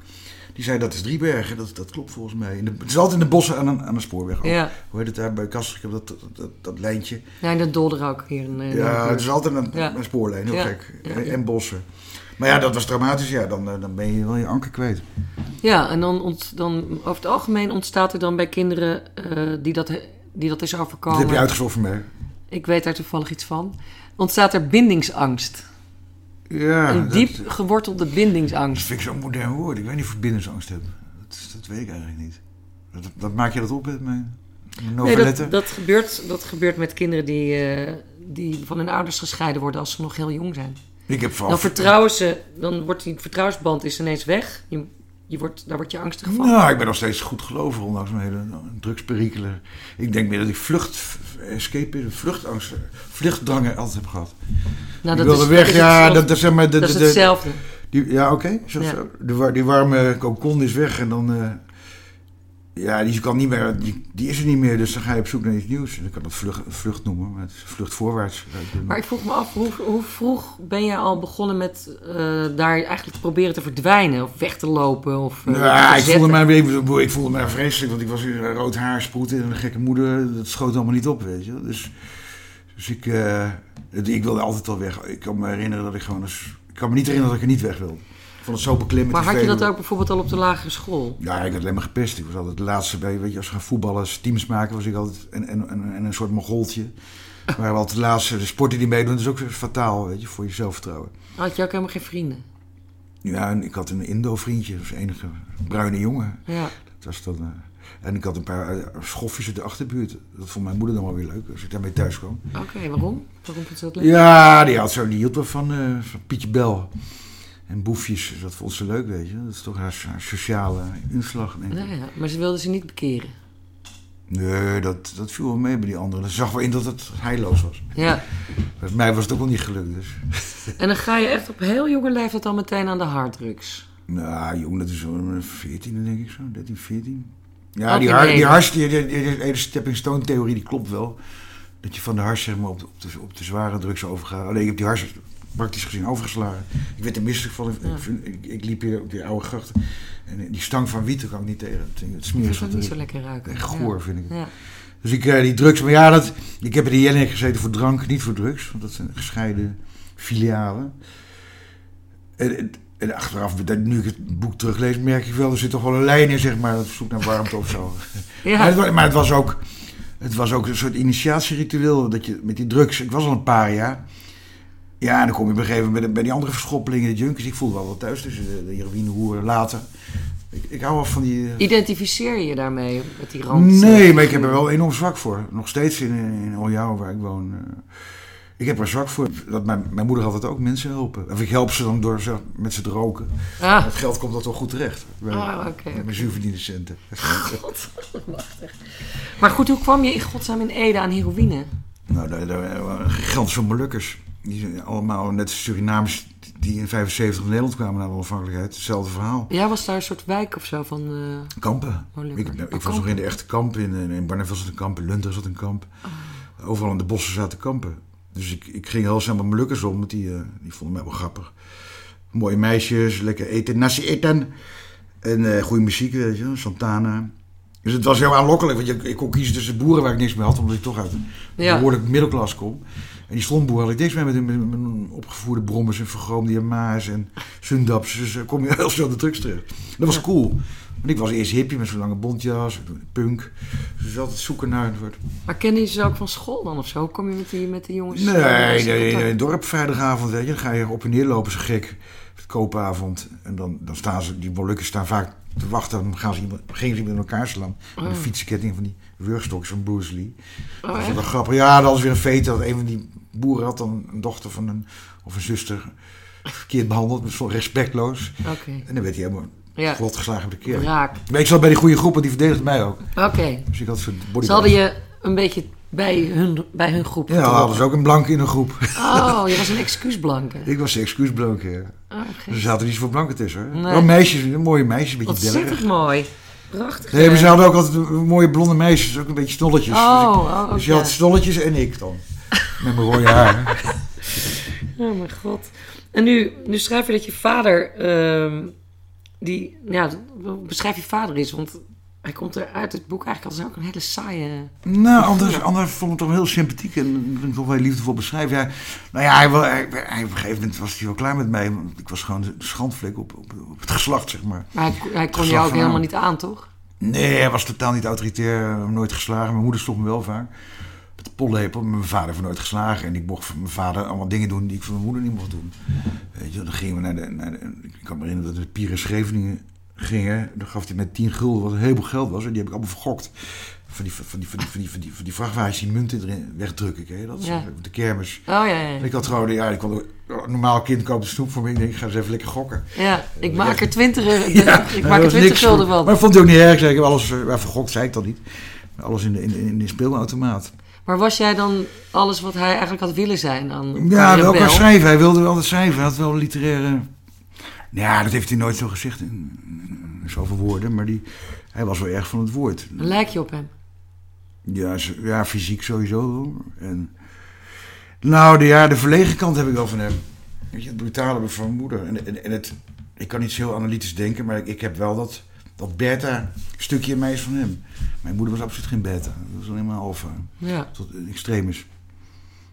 Die zei dat is Driebergen. Dat, dat klopt volgens mij. In de, het is altijd in de bossen aan een, aan een spoorweg. Ja. Hoe heet het daar bij Kastrikum, dat, dat, dat, dat lijntje. ja, dat dolder ook hier. In, eh, Ja, het is altijd een, Ja. een spoorlijn. Heel Ja. gek. En, bossen. Maar ja, dat was dramatisch. Ja, dan, eh, dan ben je wel je anker kwijt. Ja, en dan, ont, dan over het algemeen ontstaat er dan bij kinderen die, dat, die dat is Dat overkomen. heb je uitgezocht voor mij. Ik weet daar toevallig iets van. Ontstaat er bindingsangst. Ja, een dat- diep gewortelde Dat bindingsangst. vind ik zo'n modern woord. Ik weet niet of ik bindingsangst heb. Dat, dat weet ik eigenlijk niet. Dat, dat maak je dat op met mijn, mijn Nee, dat, dat, gebeurt, dat gebeurt met kinderen die, eh, die van hun ouders gescheiden worden als ze nog heel jong zijn. ik heb van... Dan vertrouwen ze, dan wordt die vertrouwensband is ineens weg. Je, je wordt, daar word je angstig van. Nou, ik ben nog steeds goed gelovig, ondanks mijn hele drugsperikelen. Ik denk meer dat ik vlucht, escape, vluchtangst, vluchtdrangen altijd heb gehad. nou, ik wilde is- weg, is ja, hetzelfde. dat, dat, zeg maar, de, dat is de- de- hetzelfde. die, ja, oké. is dat war- die warme cocon is weg en dan... eh, ja, die, kan niet meer, die, die is er niet meer, dus dan ga je op zoek naar iets nieuws. En ik kan dat vlucht, vlucht noemen, maar het is vlucht voorwaarts. Maar ik vroeg me af, hoe, hoe vroeg ben jij al begonnen met eh, daar eigenlijk te proberen te verdwijnen? Of weg te lopen? Of, Ja, te ik voelde, mij, ik, voelde mij vreselijk, want ik was weer rood haar, en een gekke moeder. Dat schoot allemaal niet op, weet je. Dus, dus ik, eh, ik wilde altijd al weg. Ik kan me herinneren dat ik gewoon eens... Ik kan me niet herinneren dat ik er niet weg wilde. Ik vond het zo beklemmend. Maar had je dat ook bijvoorbeeld al op de lagere school? Ja, ik werd alleen maar gepest. Ik was altijd de laatste bij, weet je, als we gaan voetballen, teams maken, was ik altijd en, en, en, en een soort mogoltje. Maar altijd de laatste, de sporten die meedoen, dat is ook fataal, weet je, voor je zelfvertrouwen. Had je ook helemaal geen vrienden? Ja, en ik had een Indo-vriendje, dat was de enige bruine jongen. Ja. Dat was dan, eh, en ik had een paar eh, schofjes uit de achterbuurt. Dat vond mijn moeder dan wel weer leuk, als ik daarmee thuis kwam. Oké, waarom? Waarom vond ze dat leuk? Ja, die, had zo, die hield wel van, eh, van Pietje Bel. En boefjes, dat vond ze leuk, weet je. Dat is toch haar, haar sociale inslag, denk ik. Ja, ja, maar ze wilden ze niet bekeren. Nee, dat, dat viel wel mee bij die anderen. Dat zag wel in dat het heilloos was. Ja. Bij mij was het ook wel niet gelukt, dus... En dan ga je echt op heel jonge leeftijd al meteen aan de harddrugs. Nou, jong, dat is zo'n 14, denk ik zo. 13, 14. Ja, die, har, die hars, die, die, die, die hele stepping stone theorie, die klopt wel. Dat je van de hars zeg maar, op, de, op, de, op de zware drugs overgaat. Alleen ik heb die hars praktisch gezien overgeslagen. Ik werd er misselijk van. Ik, Ja. ik, vind- ik, ik liep hier op die oude gracht. En die stank van wiet kan ik niet tegen. Het, smeer zat niet zo lekker ruiken. Echt goor vind ik het. Ja. Dus ik, eh, die drugs, maar ja, dat, ik heb in de Jelling gezeten voor drank, niet voor drugs. Want dat zijn gescheiden filialen. En, en, en achteraf, dat- nu ik het boek teruglees, merk ik wel, er zit toch wel een lijn in, zeg maar, dat zoek naar warmte of zo. Ja. Maar, het, wa- maar het was ook, het was ook een soort initiatieritueel, dat je met die drugs, ik was al een paar jaar. Ja, en dan kom je op een gegeven moment bij, bij die andere verschoppelingen, de junkies. Ik voel wel wat thuis tussen de, de heroïnehoeren later. Ik, ik hou wel van die... eh, Identificeer je je daarmee met die rand? Nee, maar ik heb er wel enorm zwak voor. Nog steeds in, in waar ik woon. eh, ik heb er zwak voor. Dat mijn, mijn moeder had het ook mensen helpen. Of ik help ze dan door ze, met ze te roken. Ah, Het geld komt dat wel goed terecht. Bij, Ah, oké, mijn zuurverdiende centen. maar goed, hoe kwam je in godsnaam in Ede aan heroïne? nou, daar, daar gigantische Molukkers. Die zijn allemaal net Surinamers die in 75 in Nederland kwamen na de onafhankelijkheid. Hetzelfde verhaal. Ja, was daar een soort wijk of zo van... eh, Kampen. Molukkers. Ik, ik Oh, was kampen. nog in de echte kampen. In, in Barneveld zat een kamp, in Lunter zat een kamp. Oh. Overal in de bossen zaten kampen. Dus ik, ik ging heel snel met mijn lukkers om, want die, eh, die vonden mij wel grappig. Mooie meisjes, lekker eten, nasi eten. En eh goede muziek, weet je, Santana. Dus het was heel aanlokkelijk, want ik kon kiezen tussen boeren waar ik niks mee had, omdat ik toch uit een Ja. behoorlijk middelklas kom. En die slomboer had ik niks mee met, met opgevoerde brommers en vergroomde Yamaha's en Sundaps. Dus dan kom je heel snel de drugs terecht. Dat was cool. Want ik was eerst hippie met zo'n lange bontjas, punk. Dus altijd zoeken naar een soort... Maar kende je ze ook van school dan of zo? Kom je met die, met die jongens? Nee, eh, nee, nee, dorp vrijdagavond, weet je. Dan ga je op en neer lopen, zo gek. Het koopavond. En dan, dan staan ze, die molukken staan vaak te wachten. Dan gaan ze iemand, gingen ze iemand in elkaar slaan. Met een Oh. fietsketting van die wurgstokjes van Bruce Lee. Oh, dat is echt? wel grappig. Ja, dat was weer een feit dat een van die boeren had dan een dochter van een, of een zuster verkeerd behandeld. Dus respectloos. En dan werd hij helemaal Ja. geslagen op de keer. Raak. Maar ik zat bij die goede groep, want die verdedigde mij ook. Oké. Dus ik had. Ze hadden je een beetje bij hun, bij hun groep Ja, hadden ze ook een blanke in een groep. Oh, je was een excuusblanke. Ik was de excuusblanke, ja. Oh, gek. Er zaten niet zoveel blanken tussen. Hoor. Nee. Wel meisjes, mooie meisjes, een beetje Ontzettend mooi. Prachtig. Nee, maar ze eh. hadden ook altijd mooie blonde meisjes, ook een beetje snolletjes. Oh, dus, ik- oh, dus je had snolletjes en ik dan. Met mijn rode haar. Oh mijn god. En nu, nu schrijf je dat je vader, ehm, die, ja, beschrijf je vader is, want hij komt er uit het boek eigenlijk als ook een hele saaie. Nou, anders, anders vond ik hem toch heel sympathiek en ik toch wel liefdevol beschrijven. Ja, nou ja, hij, hij, hij- op een gegeven moment was hij wel klaar met mij. Ik was gewoon de schandvlek op, op, op het geslacht, zeg maar. Maar hij, hij kon je ook van helemaal niet aan, toch? Nee, hij was totaal niet autoritair, nooit geslagen. Mijn moeder sloeg me wel vaak. Met de pollepel, mijn vader heeft me nooit geslagen. En ik mocht van mijn vader allemaal dingen doen die ik van mijn moeder niet mocht doen. Weet je, dan gingen we naar de... Naar de ik kan me herinneren dat we Pieren Scheveningen gingen. Dan gaf hij met 10 gulden, wat een heleboel geld was. En die heb ik allemaal vergokt. Van die, van die, van die, van die, van die, van die vrachtwagens die munten erin wegdrukken. Ken je dat? Ja. De kermis. Oh ja, ja. En ik had gewoon, ja, ik kon normaal kind koopt een snoep voor me. Ik denk, ik ga eens even lekker gokken. Ja, ik maak er twintig, Ja, ik maar maak dat er was twintig niks gulden voor- van. Maar ik vond het ook niet erg. zeg. Ik heb alles, uh, vergokt zei ik dan niet. Alles in de, in, in de speelautomaat. Maar was jij dan alles wat hij eigenlijk had willen zijn dan? Ja, wel qua rebel? schrijven. Hij wilde wel schrijven. Hij had wel literaire... Ja, dat heeft hij nooit zo gezegd in, zoveel woorden. Maar die, hij was wel erg van het woord. Lijk je op hem. Ja, ja fysiek sowieso wel. En, nou, de, ja, de verlegen kant heb ik wel van hem. Weet je, het brutale van mijn moeder. En, en, en het, ik kan niet zo heel analytisch denken, maar ik, ik heb wel dat, dat beta-stukje in mij is van hem. Mijn moeder was absoluut geen beta. Dat was alleen maar alfa. Ja, Tot een extremis.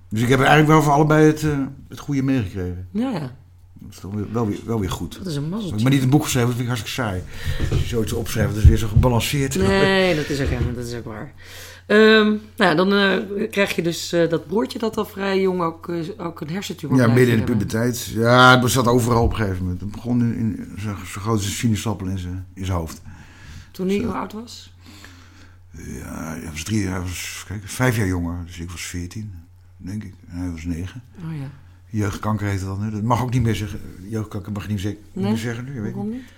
Dus ik heb eigenlijk wel van allebei het, eh, het goede meegekregen. ja, ja. Dat is toch wel weer, wel weer goed. Dat is een mazzeltje. maar niet een boek geschreven, dat vind ik hartstikke saai. Als je zoiets opschrijft, dat is weer zo gebalanceerd. Nee, dat is ook, helemaal- dat is ook waar. Ehm, nou, dan eh, krijg je dus eh, dat broertje dat al vrij jong ook, eh, ook een hersentumor Ja, midden in de puberteit. Ja, het zat overal op een gegeven moment. Het begon in, in zo, zo groot als een sinaasappel in zijn, in zijn hoofd. Toen hij hoe oud was? Ja, hij was, drie, hij was kijk, vijf jaar jonger. Dus ik was veertien, denk ik. En hij was negen. Oh ja. Jeugdkanker heet dan. Hè? Dat mag ook niet meer zeggen. Jeugdkanker mag je niet, zeggen- Nee? meer zeggen nu. Weet ik Waarom niet. niet?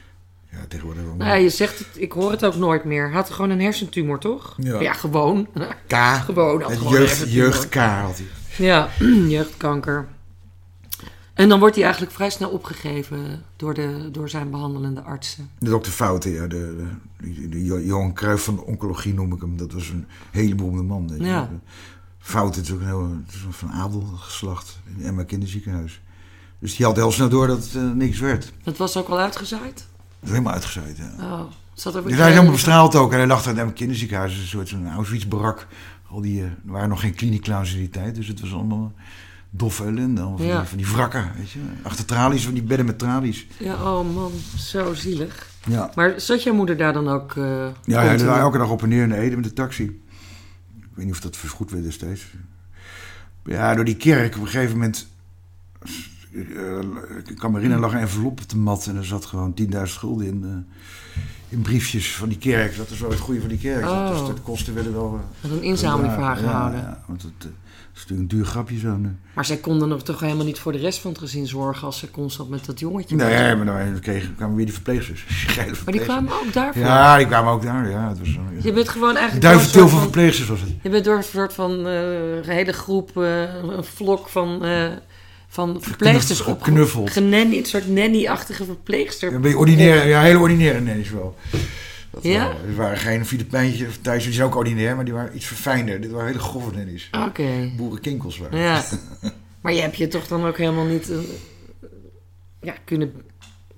Ja, tegenwoordig wel. Nou ja, je zegt het, ik hoor het ook nooit meer. Hij had gewoon een hersentumor, toch? Ja. gewoon. K. Gewoon, had Het gewoon een jeugd, hersentumor. jeugd K had hij. Ja, jeugdkanker. En dan wordt hij eigenlijk vrij snel opgegeven door, de, door zijn behandelende artsen. De dokter Fouten, ja. De, de, de, de Jo- Johan Cruijff van de oncologie noem ik hem. Dat was een hele beroemde man. weet Ja. Fouten is ook een heel, het van adelgeslacht in Emma Kinderziekenhuis. Dus die had heel snel door dat het eh, niks werd. Dat Dat was ook al uitgezaaid? is helemaal uitgezaaid, ja. Oh, zat er Dus hij is helemaal bestraald ook. En hij dacht aan het Emma Kinderziekenhuis. is een soort zo'n Auschwitz-barak. Al die, eh, er waren nog geen kliniekclowns in die tijd. Dus het was allemaal doffe ellende. Van, Ja. die, van die wrakken, weet je. Achter tralies, van die bedden met tralies. Ja, oh man, zo zielig. Ja. Maar zat jouw moeder daar dan ook? eh Ja, hij continu? reed elke dag op en neer naar Ede met de taxi. Ik weet niet of dat vergoed werd destijds. Ja, door die kerk op een gegeven moment... eh, ik kan me herinneren, er lag een envelop op de mat... en er zat gewoon 10.000 gulden in, eh, in briefjes van die kerk. Dat is wel het goede van die kerk. Oh. Dus de kosten werden wel... eh, Had een inzameling voor haar gehouden. Ja, want het, eh, is natuurlijk een duur grapje zo. Maar zij konden er toch helemaal niet voor de rest van het gezin zorgen als ze constant met dat jongetje. Nee, maar dan kregen, kwamen weer die verpleegsters. Maar die kwamen ook daarvoor. Ja, die kwamen ook daar. Ja, het was ja. Je bent gewoon eigenlijk... Duiventil van soort verpleegsters was het. Je bent door een soort van eh, een hele groep, eh, een vlok van, eh, van verpleegsters op Geknuffeld. Genanny, een soort nanny-achtige verpleegster. Ja, ben je ordinaire, ja, hele ordinaire nannies wel. Dat Ja? waren, het waren geen Filipijntjes of Thuis, die zijn ook ordinair, maar die waren iets verfijnder. Dit waren hele grove nennies. Oké. Boerenkinkels waren. Ja. Maar je hebt je toch dan ook helemaal niet... eh, ja, kunnen...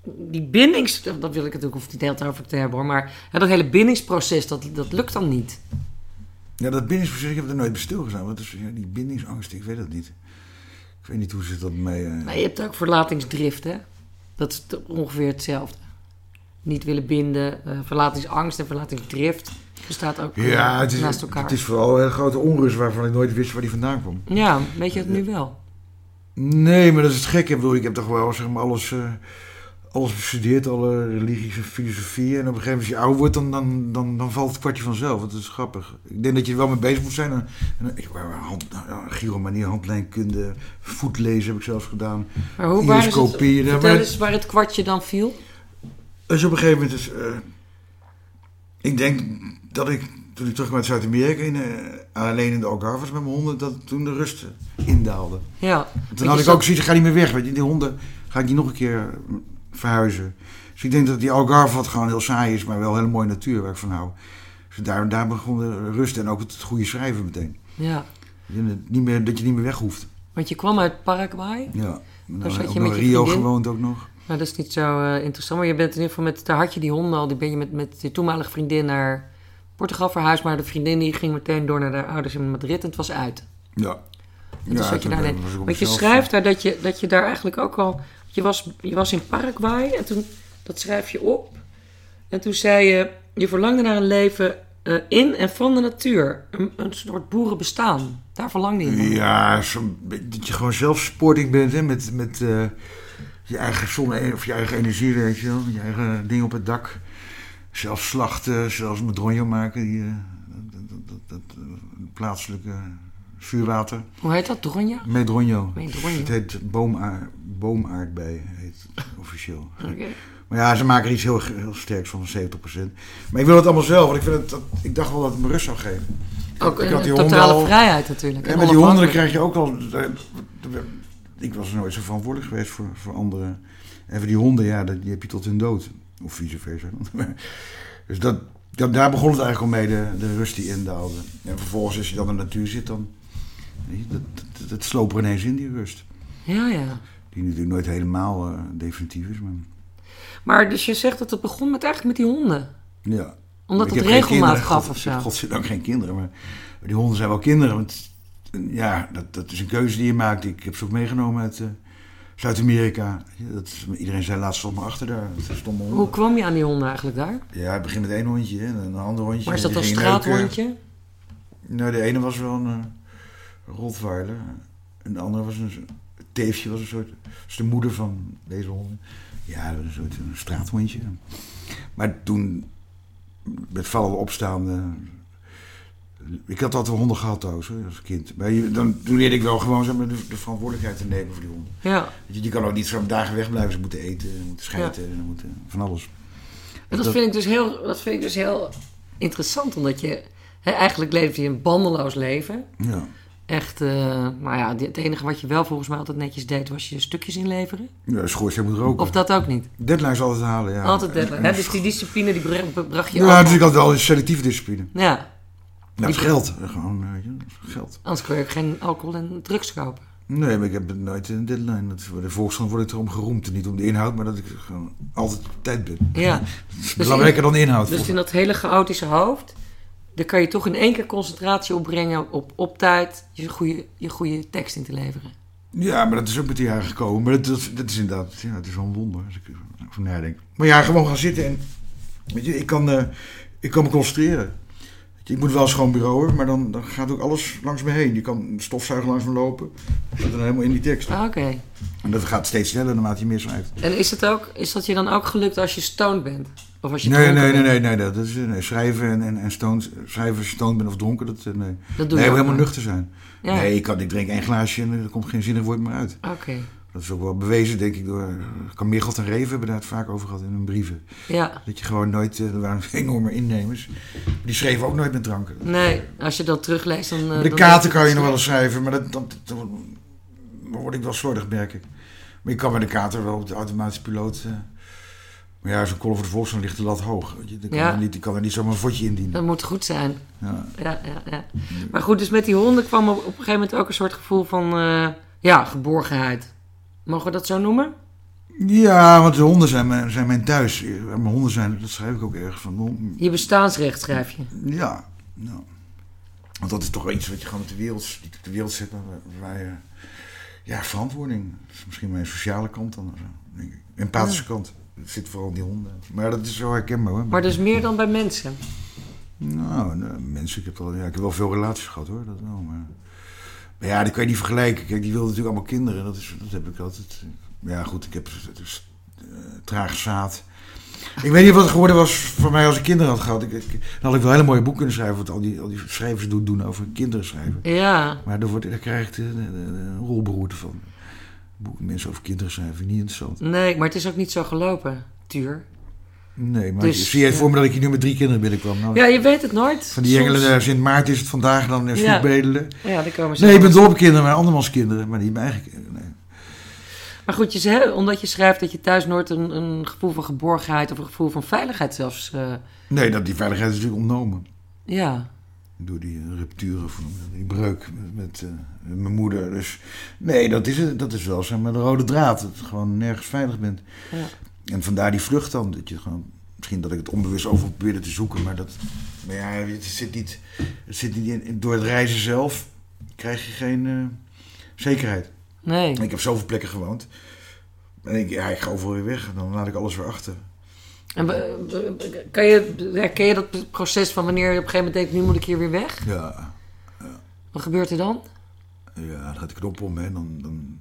Die bindings... Dat wil ik natuurlijk of niet tijd over te hebben hoor. Maar ja, dat hele bindingsproces, dat, dat lukt dan niet. Ja, dat bindingsproces, ik heb er nooit bij stilgestaan. Is ja, die bindingsangst? Ik weet het niet. Ik weet niet hoe ze dat mee... eh, Maar je hebt ook verlatingsdrift, hè? Dat is ongeveer hetzelfde. Niet willen binden, eh, verlatingsangst en verlatingsdrift bestaat ook eh, Ja, het is, naast elkaar. het is vooral een grote onrust waarvan ik nooit wist waar die vandaan kwam. Ja, weet je het nu wel? Nee, maar dat is het gekke. Ik bedoel, ik heb toch wel zeg maar, alles, eh, alles bestudeerd, alle religies en filosofie. En op een gegeven moment, als je oud wordt, dan, dan, dan, dan valt het kwartje vanzelf. Dat is grappig. Ik denk dat je er wel mee bezig moet zijn. En, en, ik, hand, nou, gyromanie, handlijnkunde, voetlezen heb ik zelfs gedaan. Maar hoe waar is het, maar- eens waar het kwartje dan viel. Dus op een gegeven moment eh, ik denk dat ik toen ik terugkwam uit Zuid-Amerika, in, eh, alleen in de Algarves met mijn honden, dat toen de rust indaalde. Ja. Toen had ik ook zoiets, ik ga niet meer weg. Weet je, die honden ga ik niet nog een keer mm, verhuizen. Dus ik denk dat die Algarve wat gewoon heel saai is, maar wel hele mooie natuur waar ik van hou. Dus daar, daar begon de rust en ook het goede schrijven meteen. Ja. Je- Niet meer, dat je niet meer weg hoeft. Want je kwam uit Paraguay. Ja. Zat heb je met Rio vriendin? gewoond ook nog. Nou, dat is niet zo eh, interessant. Maar je bent in ieder geval met, daar had je die honden al. Die ben je met, met je toenmalige vriendin naar Portugal verhuisd. Maar de vriendin die ging meteen door naar de ouders in Madrid en het was uit. Ja. En toen zat je toen daar op Want je schrijft daar dat je, dat je daar eigenlijk ook al... Je was, je was in Paraguay en toen... Dat schrijf je op. En toen zei je... Je verlangde naar een leven eh, in en van de natuur. Een, een soort boerenbestaan. Daar verlangde je naar. Ja, beetje dat je gewoon zelf sporting bent hè, met, met eh, je eigen zonne of je eigen energie, weet je wel. Je eigen ding op het dak. Zelf slachten, zelfs met dronjo maken. Die, eh, dat, dat, dat, eh, plaatselijke vuurwater. Hoe heet dat? Dronja? Medronjo. Medronjo. Het heet boomaar, boomaardbei, heet officieel. Oké. Maar ja, ze maken er iets heel, heel sterks van, 70%. Maar ik wil het allemaal zelf, want ik, vind het, dat, ik dacht wel dat het me rust zou geven. Ook Ik had die honden totale al- vrijheid natuurlijk. En En met die honden krijg je ook al. Ik was nooit zo verantwoordelijk geweest voor, voor anderen. En voor die honden, ja, die heb je tot hun dood. Of vice versa. dus dat, dat, daar begon het eigenlijk al mee, de, de rust die indaalde. En vervolgens, als je dan in de natuur zit, dan. Dat, dat, dat sloopt er ineens in, die rust. Ja, ja. Die natuurlijk nooit helemaal eh, definitief is. Maar, Maar dus je zegt dat het begon met eigenlijk met die honden. ja. Omdat het regelmaat gaf God- of zo. Godzijdank geen kinderen, maar die honden zijn wel kinderen. Want ja, dat, dat is een keuze die je maakt. Ik heb ze ook meegenomen uit eh, Zuid-Amerika. Iedereen zei laatst stond maar achter daar. Hoe kwam je aan die honden eigenlijk daar? Ja, het begint met één hondje en een ander hondje. Maar is dat een neuken. straathondje? Nou, de ene was wel een uh, Rottweiler. En de andere was een teefje, was een soort. is de moeder van deze honden. Ja, dat was een soort een straathondje. Maar toen, met vallen opstaande. Ik had altijd honden gehad trouwens, hoor, als kind. Maar je- dan, toen leerde ik wel gewoon zeg maar, de, de verantwoordelijkheid te nemen voor die honden. Ja. Je, je kan ook niet zo dagen wegblijven. Ze moeten eten, ze moeten schijten, ze moeten van alles. En dat, Dat- vind ik dus heel, dat vind ik dus heel interessant. Omdat je... Hè, eigenlijk leefde je een bandeloos leven. Ja. Echt, nou ja, het enige wat je wel volgens mij altijd netjes deed... was je stukjes inleveren. Ja, schoorsteen moet roken. Of dat ook niet. Deadlines altijd halen, ja. Altijd En- deadline. en- Hè, dus die discipline die bra- bracht je Ja, ik had wel een selectieve discipline. Ja, Nou, geld. Gewoon, eh, geld. anders kun je ook geen alcohol en drugs kopen. Nee, maar ik heb nooit een deadline. Dat de Volkskrant word ik erom geroemd. Niet om de inhoud, maar dat ik gewoon altijd op tijd ben. Ja. Dat is belangrijker dan de inhoud. Dus in dat hele chaotische hoofd, daar kan je toch in één keer concentratie opbrengen op, op tijd je goede, je goede tekst in te leveren. Ja, maar dat is ook met de jaren gekomen. Maar dat, dat, dat is inderdaad, ja, het is wel een wonder als ik ervan nadenk. Maar ja, gewoon gaan zitten en, weet je, ik kan, eh, ik kan me concentreren. Ik moet wel schoon bureau hebben, maar dan, dan gaat ook alles langs me heen. Je kan een stofzuiger langs me lopen. Dat zit dan helemaal in die tekst. Ah, Oké. En dat gaat steeds sneller naarmate je meer schrijft. En is, het ook, is dat je dan ook gelukt als je stoned bent? Of als je Nee, nee, nee, nee, nee, dat is, nee, schrijven en, en, en stoned, schrijven als je stoned bent of dronken, dat, eh, nee. Dat doe nee, je helemaal nuchter zijn. Ja. Nee, ik, kan, ik drink één glaasje en er komt geen zinnig woord meer uit. Oké. Dat is ook wel bewezen, denk ik, door Kamichelt en Reven hebben daar het vaak over gehad in hun brieven. Ja. Dat je gewoon nooit, eh, er waren enorme innemers, die schreven ook nooit met dranken. Nee, als je dat terugleest dan... eh, de dan kan je nog wel eens schrijven, maar dat, dat, dat- dan word ik wel slordig, merk ik. Maar je kan bij de kater wel op de automatische piloot, eh, Maar ja, zo'n Call voor de Volkskrant ligt de lat hoog. je. Kan, Ja. er niet, kan er niet zomaar een vodje indienen. Dat moet goed zijn. Ja. Ja, ja, ja. Maar goed, dus met die honden kwam op, op een gegeven moment ook een soort gevoel van, eh, ja, geborgenheid. Mogen we dat zo noemen? ja, want de honden zijn mijn, zijn mijn thuis. Mijn honden zijn, dat schrijf ik ook ergens van. Je bestaansrecht schrijf je. Ja, ja. Want dat is toch iets wat je gewoon op de wereld, de wereld zet. Waar je, ja, verantwoording. Dat is misschien mijn sociale kant dan. denk ik. Empathische kant. Dat zit vooral in die honden. Maar dat is zo herkenbaar hoor. Maar dus meer dan bij mensen. Nou, nou, mensen, ik heb, wel, ja, ik heb wel veel relaties gehad hoor. Dat wel, maar, maar ja, die kan je niet vergelijken. Kijk, die wilden natuurlijk allemaal kinderen. Dat, is, dat heb ik altijd. Maar ja, goed, ik heb dus, eh, traag zaad. Ik weet niet wat het geworden was voor mij als ik kinderen had gehad. Ik, ik- dan had ik wel een hele mooie boek kunnen schrijven. Wat al die, al die schrijvers doen, doen over kinderen schrijven. Ja, Maar daar, wordt, daar krijg ik de, de rolberoerte van. Boeken mensen over kinderen schrijven, niet interessant. nee, maar het is ook niet zo gelopen, Tuur. Nee, maar Dus, zie jij het voor me dat ik hier nu met drie kinderen binnenkwam? Nou, Ja, je weet het nooit. van die engelen, eh, Sint Maarten is het vandaag dan in Ja. Bedelen. Ja, daar komen ze. Nee, ik ben dol op kinderen, maar andermans kinderen. Maar niet mijn eigen kinderen. Nee. Maar goed, je zei, omdat je schrijft dat je thuis nooit een, een gevoel van geborgenheid of een gevoel van veiligheid zelfs. eh, nee, dat, die veiligheid is natuurlijk ontnomen. ja, Door die eh, rupturen, of je die breuk met, met, eh, mijn moeder. Dus nee, dat is, het, dat is wel zeg maar, de rode draad. Dat je gewoon nergens veilig bent. ja. En vandaar die vlucht dan. Dat je gewoon, misschien dat ik het onbewust over probeerde te zoeken, maar dat. Maar ja, het zit niet, het zit niet in, in- door het reizen zelf krijg je geen eh, zekerheid. Nee. Ik heb zoveel plekken gewoond. En ik, ja, ik ga overal weer weg. En dan laat ik alles weer achter. En kan je, herken je dat proces van wanneer je op een gegeven moment denkt, nu moet ik hier weer weg? Ja, Wat gebeurt er dan? ja dan gaat de knop om. Hè. Dan, dan,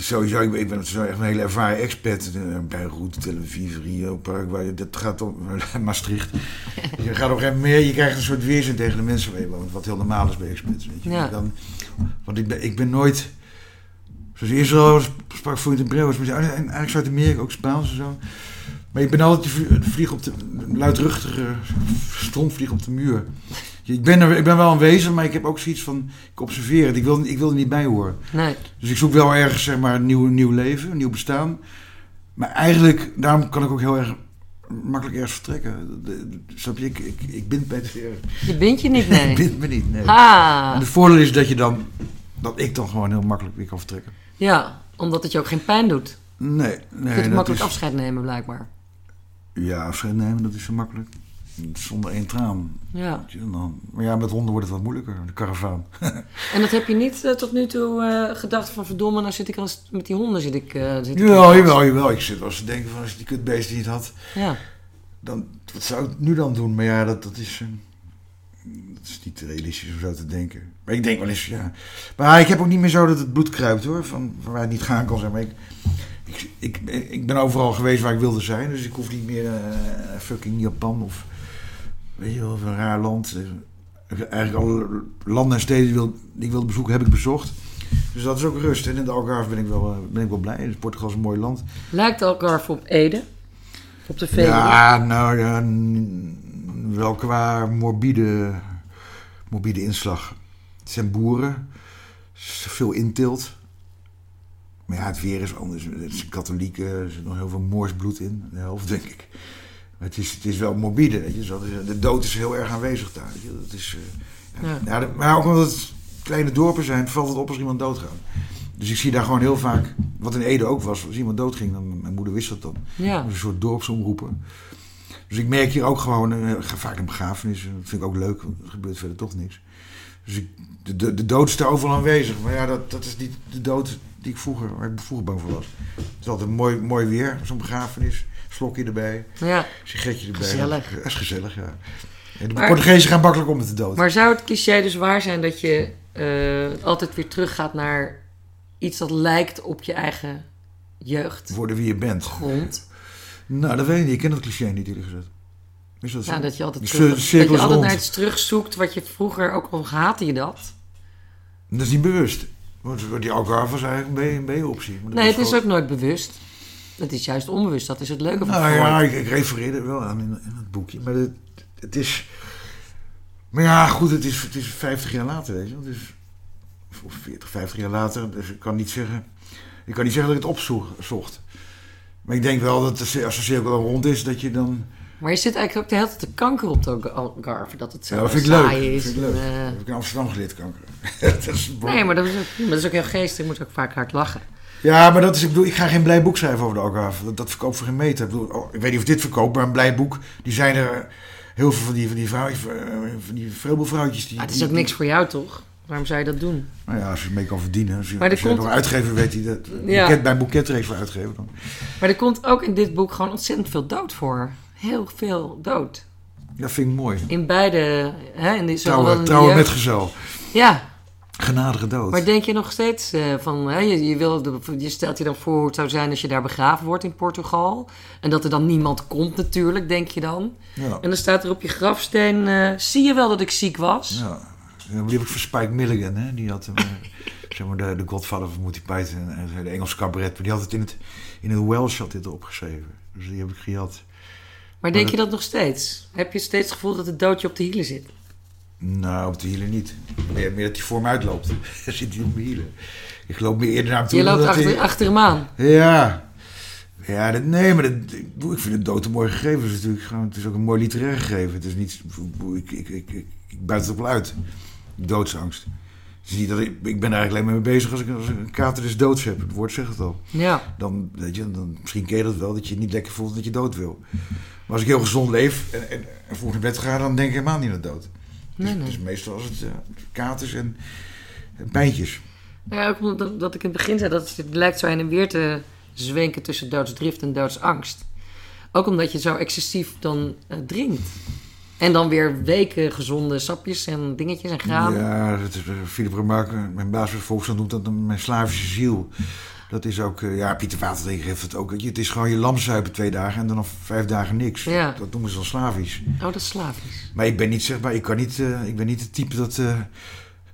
het is sowieso, ik ben, ik ben zo echt een hele ervaren expert. eh, Bij Route, Tel Aviv, Rio, Paraguay. Dat gaat om Maastricht. Je gaat op een gegeven moment meer. Je krijgt een soort weerzin tegen de mensen waar je woont. Wat heel normaal is bij experts. Weet je. Ja. Dan, want ik ben, ik ben nooit... Zoals Israël sprak voor in Breus. En eigenlijk Zuid-Amerika ook Spaans en zo. Maar ik ben altijd de vlieg op de luidruchtige stroomvlieg op de muur. Ik ben, er, ik ben wel aanwezig, maar ik heb ook zoiets van, ik observeer het. Ik wil, ik wil er niet bij horen. Nee. Dus ik zoek wel ergens zeg maar, een nieuw, nieuw leven, een nieuw bestaan. Maar eigenlijk, daarom kan ik ook heel erg makkelijk ergens vertrekken. Snap je? Ik, ik, ik bind bij het Je bindt je niet, Ik nee. bind me niet, nee. Ah, En het voordeel is dat je dan, dat ik dan gewoon heel makkelijk weer kan vertrekken. ja, omdat het je ook geen pijn doet. Nee, Je nee. kunt dat makkelijk is- afscheid nemen, blijkbaar. Ja, afscheid nemen, dat is zo makkelijk. Zonder één traan. Ja. Dan- Maar ja, met honden wordt het wat moeilijker, de karavaan. En dat heb je niet eh, tot nu toe eh, gedacht van verdomme, nou zit ik als, met die honden zit ik... eh, zit ik Jawel, jawel, jawel. Ik zit eens te denken van als je die kutbeesten niet had, Ja. dan wat zou ik nu dan doen? Maar ja, dat, dat is. dat is niet realistisch om zo te denken. Maar ik denk wel eens, ja. Maar ik heb ook niet meer zo dat het bloed kruipt hoor. Van, van waar het niet gaan kan zijn. Maar ik, ik, ik, ik ben overal geweest waar ik wilde zijn. Dus ik hoef niet meer fucking Japan of. Weet je wel, of een raar land. Eigenlijk alle landen en steden die, wil, die ik wilde bezoeken, heb ik bezocht. Dus dat is ook rust. En in de Algarve ben ik wel, eh, ben ik wel blij. Dus Portugal is een mooi land. Lijkt Algarve op Ede? Op de Veluwe? Ja, nou ja, wel qua morbide, morbide inslag. Het zijn boeren, er veel inteelt. Maar ja, het weer is anders. Het is katholieken, er zit nog heel veel moorsbloed in, de helft denk ik. Het is, het is wel morbide, weet je. Zo, de- dood is heel erg aanwezig daar. Weet je. Dat is, eh, ja. De- maar ook omdat het kleine dorpen zijn, valt het op als iemand doodgaat. Dus ik zie daar gewoon heel vaak, wat in Ede ook was, als iemand doodging, dan, mijn moeder wist dat dan. Ja. Een soort dorpsomroepen. Dus ik merk hier ook gewoon, ga vaak naar begrafenissen. Dat vind ik ook leuk, want er gebeurt verder toch niks. Dus ik, de, de, de dood is daar overal aanwezig. Maar ja, dat, dat is niet de dood die ik vroeger, waar ik vroeger bang voor was. Het is altijd mooi, mooi weer, zo'n begrafenis. Slokje erbij, Ja. sigaretje erbij. Gezellig. Dat is gezellig, ja. En de Maar- Portugezen gaan makkelijk om met de dood. Maar zou het cliché dus waar zijn dat je eh, altijd weer teruggaat naar iets dat lijkt op je eigen jeugd? Worden wie je bent. Grond. Nou, dat weet ik niet. Ik ken dat cliché niet eerlijk gezegd. Is dat zo? Ja, dat je altijd, terug, dat je is altijd rond. naar iets terugzoekt wat je vroeger ook al haatte je dat. Dat is niet bewust. Want die Algarve was eigenlijk een B-optie. Nee, het is ook nooit bewust. Het is juist onbewust. Dat is het leuke van Nou ja, ik, ik refereerde er wel aan in, in het boekje. Maar het, het is... Maar ja, goed, het is, het is 50 jaar later, weet je wel. Dus, of 40, 50 jaar later. Dus ik kan niet zeggen... Ik kan niet zeggen dat ik het opzocht. Maar ik denk wel dat als de cirkel rond is, dat je dan... Maar je zit eigenlijk ook de hele tijd te kanker op de Algarve. Dat het zo Ja, dat vind ik leuk. Dat is. vind ik leuk. en, eh, Dat heb ik in Amsterdam geleerd, kanker. dat is nee, maar dat is, ook, maar dat is ook heel geestig. Je moet ook vaak hard lachen. Ja, maar dat is, ik bedoel, ik ga geen blij boek schrijven over de Algarve. Dat, dat verkoopt voor geen meter. Ik, bedoel, oh, ik weet niet of dit verkoopt, maar een blij boek, die zijn er heel veel van die, van die vrouwtjes, eh, van die vreubelvrouwtjes. Die, Maar het is die- ook niks voor jou, toch? Waarom zou je dat doen? Nou ja, als je mee kan verdienen. Als je, Maar als je komt- nog uitgever weet die dat. Ja. Boeket, bij een boeketreeks voor uitgeven. Dan. Maar er komt ook in dit boek gewoon ontzettend veel dood voor. Heel veel dood. Dat vind ik mooi. In beide... Hè, in die, in Trouwen, trouwen jeugd- metgezel. Ja, Genadige dood. maar denk je nog steeds eh, van... Hè, je, je, wil, je stelt je dan voor hoe het zou zijn als je daar begraven wordt in Portugal. En dat er dan niemand komt natuurlijk, denk je dan. ja. En dan staat er op je grafsteen... eh, zie je wel dat ik ziek was? ja. Ja, Die heb ik voor Spike Milligan. Hè? Die had hem, eh, zeg maar de, de godvader van Monty Python. En de Engelse cabaret. Maar die had het in het, in het Welsh had dit opgeschreven. Dus die heb ik gehad. Maar denk je dat nog steeds? Heb je steeds het gevoel dat het doodje op de hielen zit? Nou, op de hielen niet. Meer, meer dat hij voor me uitloopt. Dan zit hij op mijn hielen. Ik loop meer eerder naar hem toe. Je loopt achter, hij- achter hem aan. Ja. Ja, dat, nee, maar dat, ik, vind het dood een mooi gegeven. Het is natuurlijk gewoon, het is ook een mooi literair gegeven. Het is niet, ik, ik, ik, ik, ik, buit het ook wel uit. Doodsangst. Het is niet dat ik, ik ben er eigenlijk alleen maar mee bezig als ik, als ik een kater is doods heb. Het woord zegt het al. Ja. Dan, weet je, dan, misschien ken je dat wel, dat je het niet lekker voelt dat je dood wil. Maar als ik heel gezond leef en, en, en vroeg naar bed ga, dan denk ik helemaal niet aan de dood. Nee, nee. dus meestal als het eh, katers en, en pijntjes. Ja, ook omdat dat ik in het begin zei dat het lijkt zo heen en weer te zwenken tussen doodsdrift en doodsangst. Ook omdat je zo excessief dan eh, drinkt. En dan weer weken gezonde sapjes en dingetjes en granen. Ja, dat is, eh, Philip Remarque, mijn baas bij Volkskrant noemt dat mijn slavische ziel. Dat is ook, eh, ja, Pieter Waterdegen heeft het ook. Het is gewoon je lamzuipen twee dagen en dan nog vijf dagen niks. Ja. Dat noemen ze dan slavisch. Oh, dat is slavisch. Maar ik ben niet, zeg maar, ik kan niet, eh, ik ben niet het type dat eh,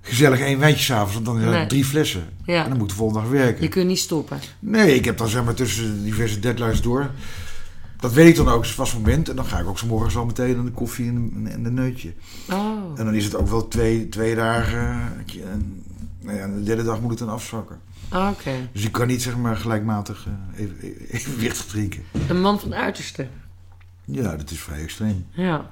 gezellig één wijntje s'avonds, want dan Nee. drie flessen. Ja. En dan moet de volgende dag werken. Je kunt niet stoppen. Nee, ik heb dan zeg maar tussen diverse deadlines door. Dat weet ik dan ook, vast moment. En dan ga ik ook zo morgens al meteen aan de koffie en de, en de neutje. Oh. En dan is het ook wel twee, twee dagen. En, nou ja, de derde dag moet het dan afzwakken. Ah, Oké. Dus ik kan niet zeg maar gelijkmatig eh, even, evenwichtig drinken. Een man van uiterste. Ja, dat is vrij extreem. Ja.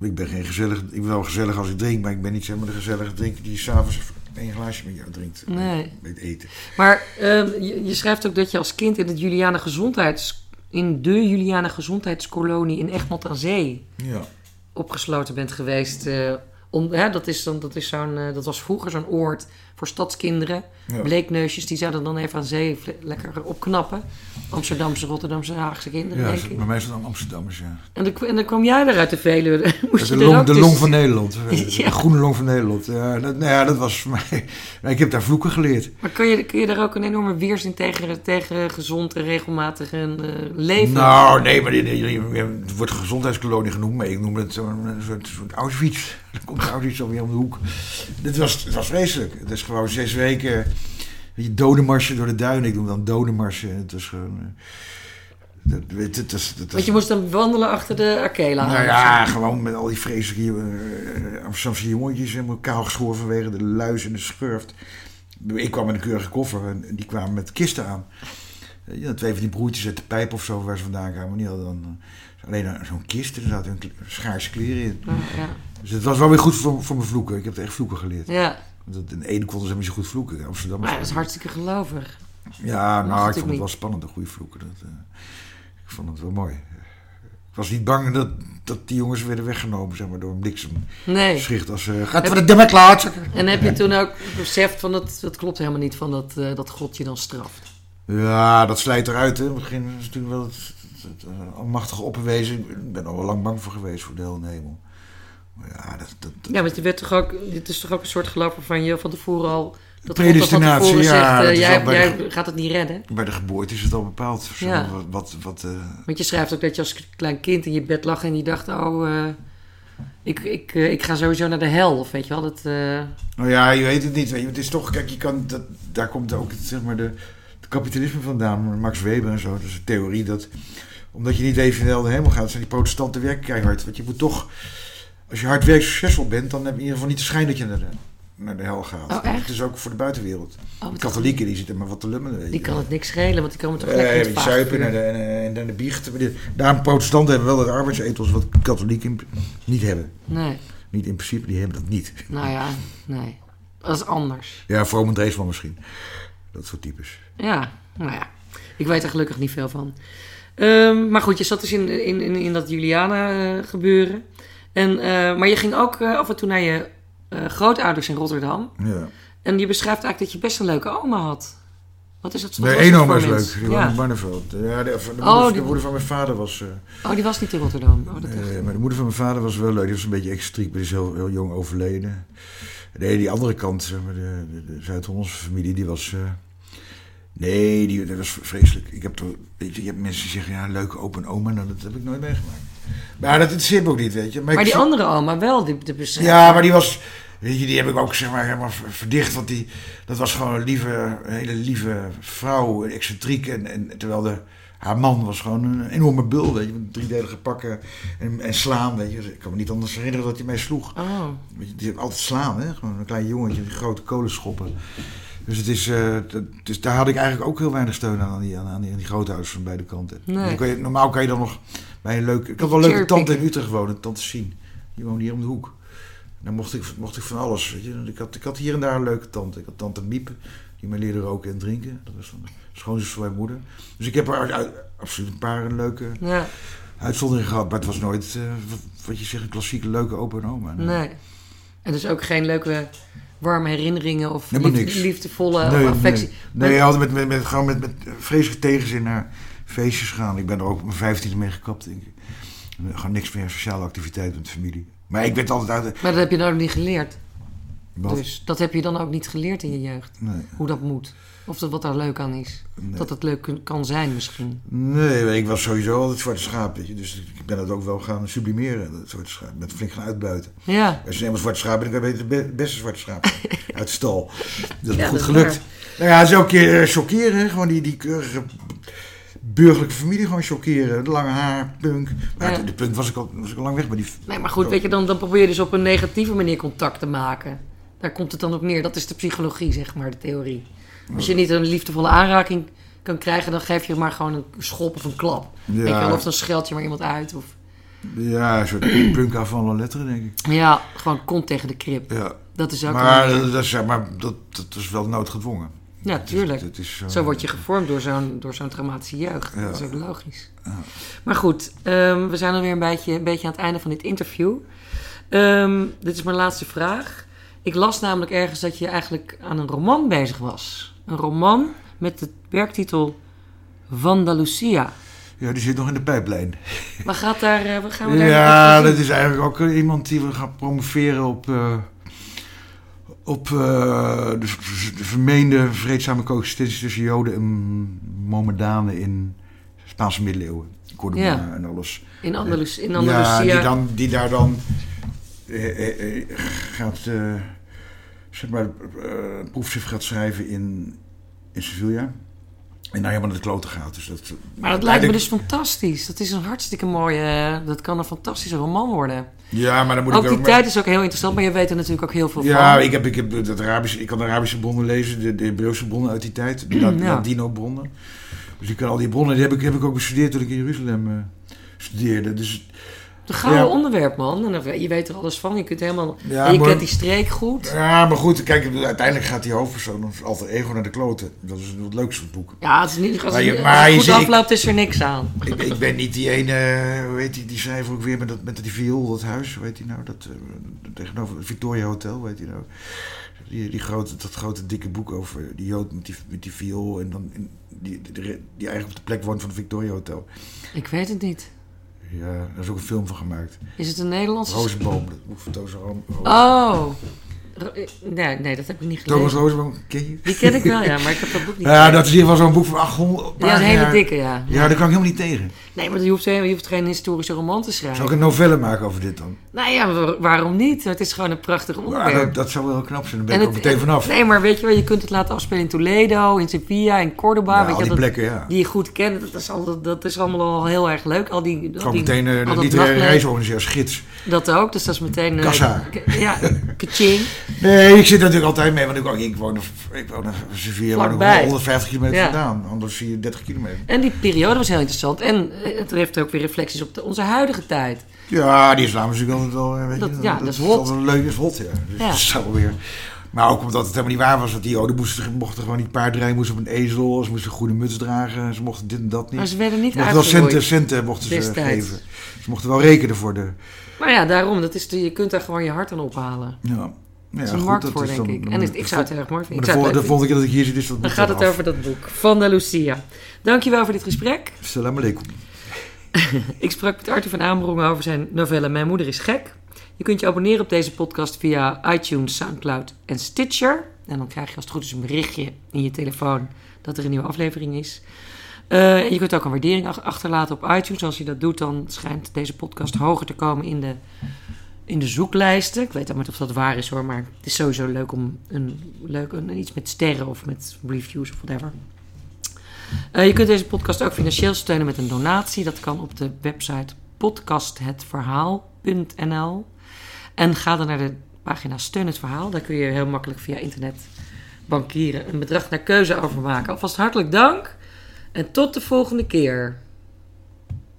Ik ben geen gezellig. Ik ben wel gezellig als ik drink, maar ik ben niet zeg maar de gezellige drinker die s'avonds één glaasje met jou drinkt. Nee. Met eten. Maar ehm, je, je schrijft ook dat je als kind in het Juliana Gezondheids... in de Juliana Gezondheidskolonie in Egmond aan Zee... Ja. opgesloten bent geweest. eh, om, hè, dat, is dan, dat, is zo'n, eh, dat was vroeger zo'n oord voor stadskinderen. Ja. Bleekneusjes, die zouden dan even aan zee lekker opknappen. Amsterdamse, Rotterdamse, Haagse kinderen, Ja, denk ik. bij mij is het dan Amsterdammers, ja. En, dan, en dan kwam jij eruit de Veluwe. Moest de je long, de long van Nederland. Ja. De groene long van Nederland. Ja, dat, nou ja, dat was voor mij. Ik heb daar vloeken geleerd. Maar kun je, kun je daar ook een enorme weerzin tegen, tegen gezond en regelmatig en, eh, leven? Nou, nee, maar het wordt gezondheidskolonie genoemd, maar ik noem het zo'n soort, soort Auschwitz. Komt Auschwitz alweer om de hoek. Dit was, het was vreselijk. Het is gewoon zes weken die dodenmarsen door de duinen. Ik noem dan dodenmarsen. Het was gewoon... eh, Dat, weet je, het is- dat is- Want je moest dan wandelen achter de Arkela. nou ja, gewoon met al die vreselijke eh, Amsterdamse jongetjes. Helemaal kaal geschoren vanwege de luis en de schurft. Ik kwam met een keurige koffer en die kwamen met kisten aan. Eh, Ja, twee van die broertjes uit de pijp of zo waar ze vandaan kwamen. Die hadden dan alleen een- zo'n kist en er zaten hun schaarse kleren in. Ja, ja. Dus het was wel weer goed voor, voor mijn vloeken. Ik heb echt vloeken geleerd. ja. Want dat- in Ede konden ze niet zo goed vloeken. In Amsterdam maar dat is hartstikke gelovig. Ja, nou, ik vond het wel spannend, de goede vloeken. Dat, eh, ik vond het wel mooi. Ik was niet bang dat, dat die jongens werden weggenomen zeg maar, door een bliksem. Nee. Schicht als... eh gaat voor de dimme klaartzakker. En heb je toen ook beseft van dat, dat klopt helemaal niet van dat, eh, dat God je dan straft? Ja, dat slijt eruit. Hè. In het begin is natuurlijk wel het, het, het, almachtige opperwezen. Ik ben al lang bang voor geweest voor de hel en de hemel. Ja, dat... dat, Ja, want je werd toch ook, dit is toch ook een soort geloof waarvan je van tevoren al, dat God van Predestinatie, tevoren ja, zegt, eh, jij, jij de- gaat het niet redden. Bij de geboorte is het al bepaald. Zo, Ja. Wat, wat, wat, eh, Want je schrijft ook dat je als klein kind in je bed lag en je dacht, oh, eh, ik, ik, ik ga sowieso naar de hel. Of weet je wel, dat... Nou ja, je weet het niet. Weet je. Het is toch, kijk, je kan, dat, daar komt ook het, zeg maar, de, de kapitalisme vandaan. Max Weber en zo. Dat is een theorie dat, omdat je niet wie naar de hemel gaat, zijn die protestanten werken keihard. Want je moet toch, als je hard werkt succesvol bent, dan heb je in ieder geval niet de schijn dat je naar de, naar de hel gaat. Oh, echt? Het is ook voor de buitenwereld. Oh, de katholieken die zitten maar wat te lummelen. Die kan het niks schelen, want die komen toch Eh, lekker in die het zuipen en de, en, en, en de die- Daarom protestanten hebben wel dat arbeidsethos wat katholieken in- niet hebben. Nee, Niet in principe, die hebben dat niet. nou ja, nee. Dat is anders. Ja, Vroom Dreesman misschien. Dat soort types. Ja, nou ja. Ik weet er gelukkig niet veel van. Ehm, maar goed, je zat dus in, in, in, in dat Juliana eh, gebeuren. En, eh, maar je ging ook eh, af en toe naar je eh, grootouders in Rotterdam. Ja. En je beschrijft eigenlijk dat je best een leuke oma had. Wat is dat? wat Nee, één oma voor is leuk. Die woonde Ja. in Barneveld. Ja, de, de, moeder, Oh, de die- moeder van mijn vader was... Oh, die was niet in Rotterdam. Oh, dat maar de moeder van mijn vader was wel leuk. Die was een beetje excentriek, maar die is heel, heel jong overleden. Nee, die andere kant, zeg maar, de, de, de Zuid-Hollandse familie, die was... nee, die, dat was vreselijk. Ik heb toch, weet je, je hebt mensen die zeggen, ja, leuke open oma. Nou, dat heb ik nooit meegemaakt. Maar dat interesseert me ook niet, weet je. Maar die andere oma wel, die, die beschrijft. Ja, maar die was... Weet je, die heb ik ook zeg maar helemaal ver- verdicht. Want die, dat was gewoon een, lieve, een hele lieve vrouw, excentriek. En, en terwijl de, haar man was gewoon een enorme bul, weet je. Met driedelige pakken en, en slaan, weet je. Ik kan me niet anders herinneren dat hij mij sloeg. Oh, Weet je, die altijd slaan, hè. Gewoon een klein jongetje, die grote kolenschoppen. Dus, het is, eh, dat, dus daar had ik eigenlijk ook heel weinig steun aan, aan die, aan die, aan die grootouders van beide kanten. Nee. Dan kan je, normaal kan je dan nog bij een leuke... Ik had wel een leuke tante in. Utrecht wonen, tante Sien. Die woonde hier om de hoek. Dan mocht ik, mocht ik van alles. Weet je. Ik, had, ik had hier en daar een leuke tante. Ik had tante Miep, die mij leerde roken en drinken. Dat was dan de schoonzus van mijn moeder. Dus ik heb er absoluut een paar leuke ja, uitzonderingen gehad. Maar het was nooit, eh, wat- wat je zegt, een klassieke leuke opa en oma. nee. En dus ook geen leuke warme herinneringen of liefdevolle Nee, of affectie. nee. Nee, altijd met, met, met, gewoon met, met vreselijke tegenzin naar feestjes gaan. Ik ben er ook op mijn vijftiende mee gekapt, denk ik. Gewoon niks meer sociale activiteit met familie. Maar ik werd altijd uit. Maar dat heb je dan ook niet geleerd. Wat? Dus dat heb je dan ook niet geleerd in je jeugd. Nee. Hoe dat moet. Of dat, wat daar leuk aan is. Nee. Dat het leuk kan zijn misschien. Nee, ik was sowieso altijd zwarte schaap, weet je. Dus ik ben het ook wel gaan sublimeren, dat zwarte schaap. Met flink gaan uitbuiten. Ja. Als je eenmaal zwarte schaap bent, dan ben je beter de be- beste zwarte schaap uit de stal. Dat is Ja, goed dat gelukt. Nou ja, het is elke keer eh, chockeren. Gewoon die, die keurige burgerlijke familie gewoon chockeren. De lange haar, punk. Maar Ja. de, de punk was ik, al, was ik al lang weg, maar die... Nee, maar goed, weet je, dan, dan probeer je dus op een negatieve manier contact te maken. Daar komt het dan op neer. Dat is de psychologie, zeg maar, de theorie. Als je niet een liefdevolle aanraking kan krijgen, dan geef je maar gewoon een schop of een klap. Wel, of dan scheld je maar iemand uit. Of... Ja, een soort punk af van letteren, denk ik. Ja, gewoon kont tegen de krip. Ja. Dat is ook Maar, wel- dat, is, maar dat, dat is wel noodgedwongen. Ja, tuurlijk. Het is, eh, Zo word je gevormd door zo'n, door zo'n traumatische jeugd. Ja. Dat is ook logisch. Maar goed, ehm, we zijn alweer een beetje, een beetje aan het einde van dit interview. Ehm, dit is mijn laatste vraag. Ik las namelijk ergens dat je eigenlijk aan een roman bezig was. Een roman met de werktitel Vandalucia. Ja, die zit nog in de pijplijn. Waar gaat daar, eh, waar gaan we daar Ja, dat is eigenlijk ook eh, iemand die we gaan promoveren op, eh, op eh, de, de vermeende vreedzame coexistentie tussen Joden en Mohammedanen in Spaanse middeleeuwen. Cordoba Ja. en alles. In, Andalus, in Ja, Andalusia. die, dan, die daar dan eh, eh, eh, gaat, eh, zeg maar, eh, een proefschrift gaat schrijven in, in Sevilla. En daar helemaal naar de kloten gaat. Dus dat, maar dat lijkt me dus fantastisch. Dat is een hartstikke mooie... eh, Dat kan een fantastische roman worden. Ja, maar dan moet Ook ik die ook... tijd is ook heel interessant, maar je weet er natuurlijk ook heel veel Ja, van. ik, heb, ik, heb Arabische, ik kan de Arabische bronnen lezen, de, de Hebreeuwse bronnen uit die tijd, de Ja. Ladino-bronnen. Dus ik kan al die bronnen, die heb ik, heb ik ook bestudeerd toen ik in Jeruzalem eh, studeerde. Dus Een gouden Ja. onderwerp, man. En dan- je weet er alles van. Je kunt helemaal... Ja, en je maar- kent die streek goed. ja, maar goed, kijk, uiteindelijk gaat die hoofdpersoon alter ego naar de kloten. Dat is het leukste boek. Ja, het is niet, als, Maar je- maar als het je goed afloopt, is er niks aan. Ik, ik ben niet die ene, hoe heet die, die schrijver ook weer met, dat, met die viool, dat huis, hoe heet die nou? Dat, eh, tegenover het Victoria Hotel, hoe heet die nou? Die, die grote, dat grote dikke boek over die Jood met die, met die viool en dan in, die, die, die eigenlijk op de plek woont van het Victoria Hotel. Ik weet het niet. Ja, daar is ook een film van gemaakt. Is het een Nederlandse... Rozenboom, dat boek van Thomas Room. Oh. Eh, Nee, nee, dat heb ik niet Thomas gelezen. Rozenboom, ken je? Die ken ik wel, ja, maar ik heb dat boek niet Ja, dat is in ieder geval zo'n boek van 800 Ja, een hele dikke, ja. Ja, daar kan ik helemaal niet tegen. Nee, maar je hoeft, je hoeft geen historische roman te schrijven. Zou ik een novelle maken over dit dan? Nou ja, wa- waarom niet? Het is gewoon een prachtig Ja, onderwerp. dat, dat zou wel knap zijn. Dan ben En ik ook het- meteen vanaf. Nee, maar weet je wel, je kunt het laten afspelen in Toledo, in Sevilla, in Cordoba. Ja, weet al je, die dat, plekken, ja. Die je goed kent, dat is, al, dat is allemaal al heel erg leuk. Al die, al Gewoon die, meteen eh, al de literaire nachtleven. reis organiseren als gids. Dat ook, dus dat is meteen... eh, Kassa. k- Ja, kaching. Nee, ik zit natuurlijk altijd mee, want ik, ik woon, ik woon in Sevilla, woon ik Vlakbij. 150 kilometer Ja. vandaan. Anders zie je 30 kilometer. En die periode was heel interessant. En eh, het heeft ook weer reflecties op de, onze huidige tijd. Ja, die islammuziek altijd wel, eh, weet Dat- je, ja, dat is hot. wel leuk, is hot, ja. Dus Ja. dat is weer... Maar ook omdat het helemaal niet waar was, dat die joden moesten, mochten gewoon niet paardrijden, moesten op een ezel, ze moesten goede muts dragen, ze mochten dit en dat niet. Maar ze werden niet Ze mochten wel centen, centen mochten ze destijds. geven. Ze mochten wel rekenen voor de... Maar ja, daarom. Dat is de, je kunt daar gewoon je hart aan ophalen. Ja, ja Er is goed, een markt dat voor, is denk dan- ik. En ik zou het erg mooi vinden. Ik de, volgende keer dat ik hier zit, is dat Dan gaat het over dat boek van de Lucia. Dankjewel voor dit gesprek. Salam alaikum. Ik sprak met Arthur van Amerongen over zijn novelle Mijn moeder is gek. Je kunt je abonneren op deze podcast via iTunes, Soundcloud en Stitcher. En dan krijg je als het goed is een berichtje in je telefoon dat er een nieuwe aflevering is. Eh, je kunt ook een waardering ach- achterlaten op iTunes. Als je dat doet, dan schijnt deze podcast hoger te komen in de, in de zoeklijsten. Ik weet niet of dat waar is hoor, maar het is sowieso leuk om een, leuk, een, iets met sterren of met reviews of whatever. Eh, je kunt deze podcast ook financieel steunen met een donatie. Dat kan op de website podcasthetverhaal.nl. En ga dan naar de pagina Steun het Verhaal. Daar kun je heel makkelijk via internet bankieren een bedrag naar keuze overmaken. Alvast hartelijk dank en tot de volgende keer.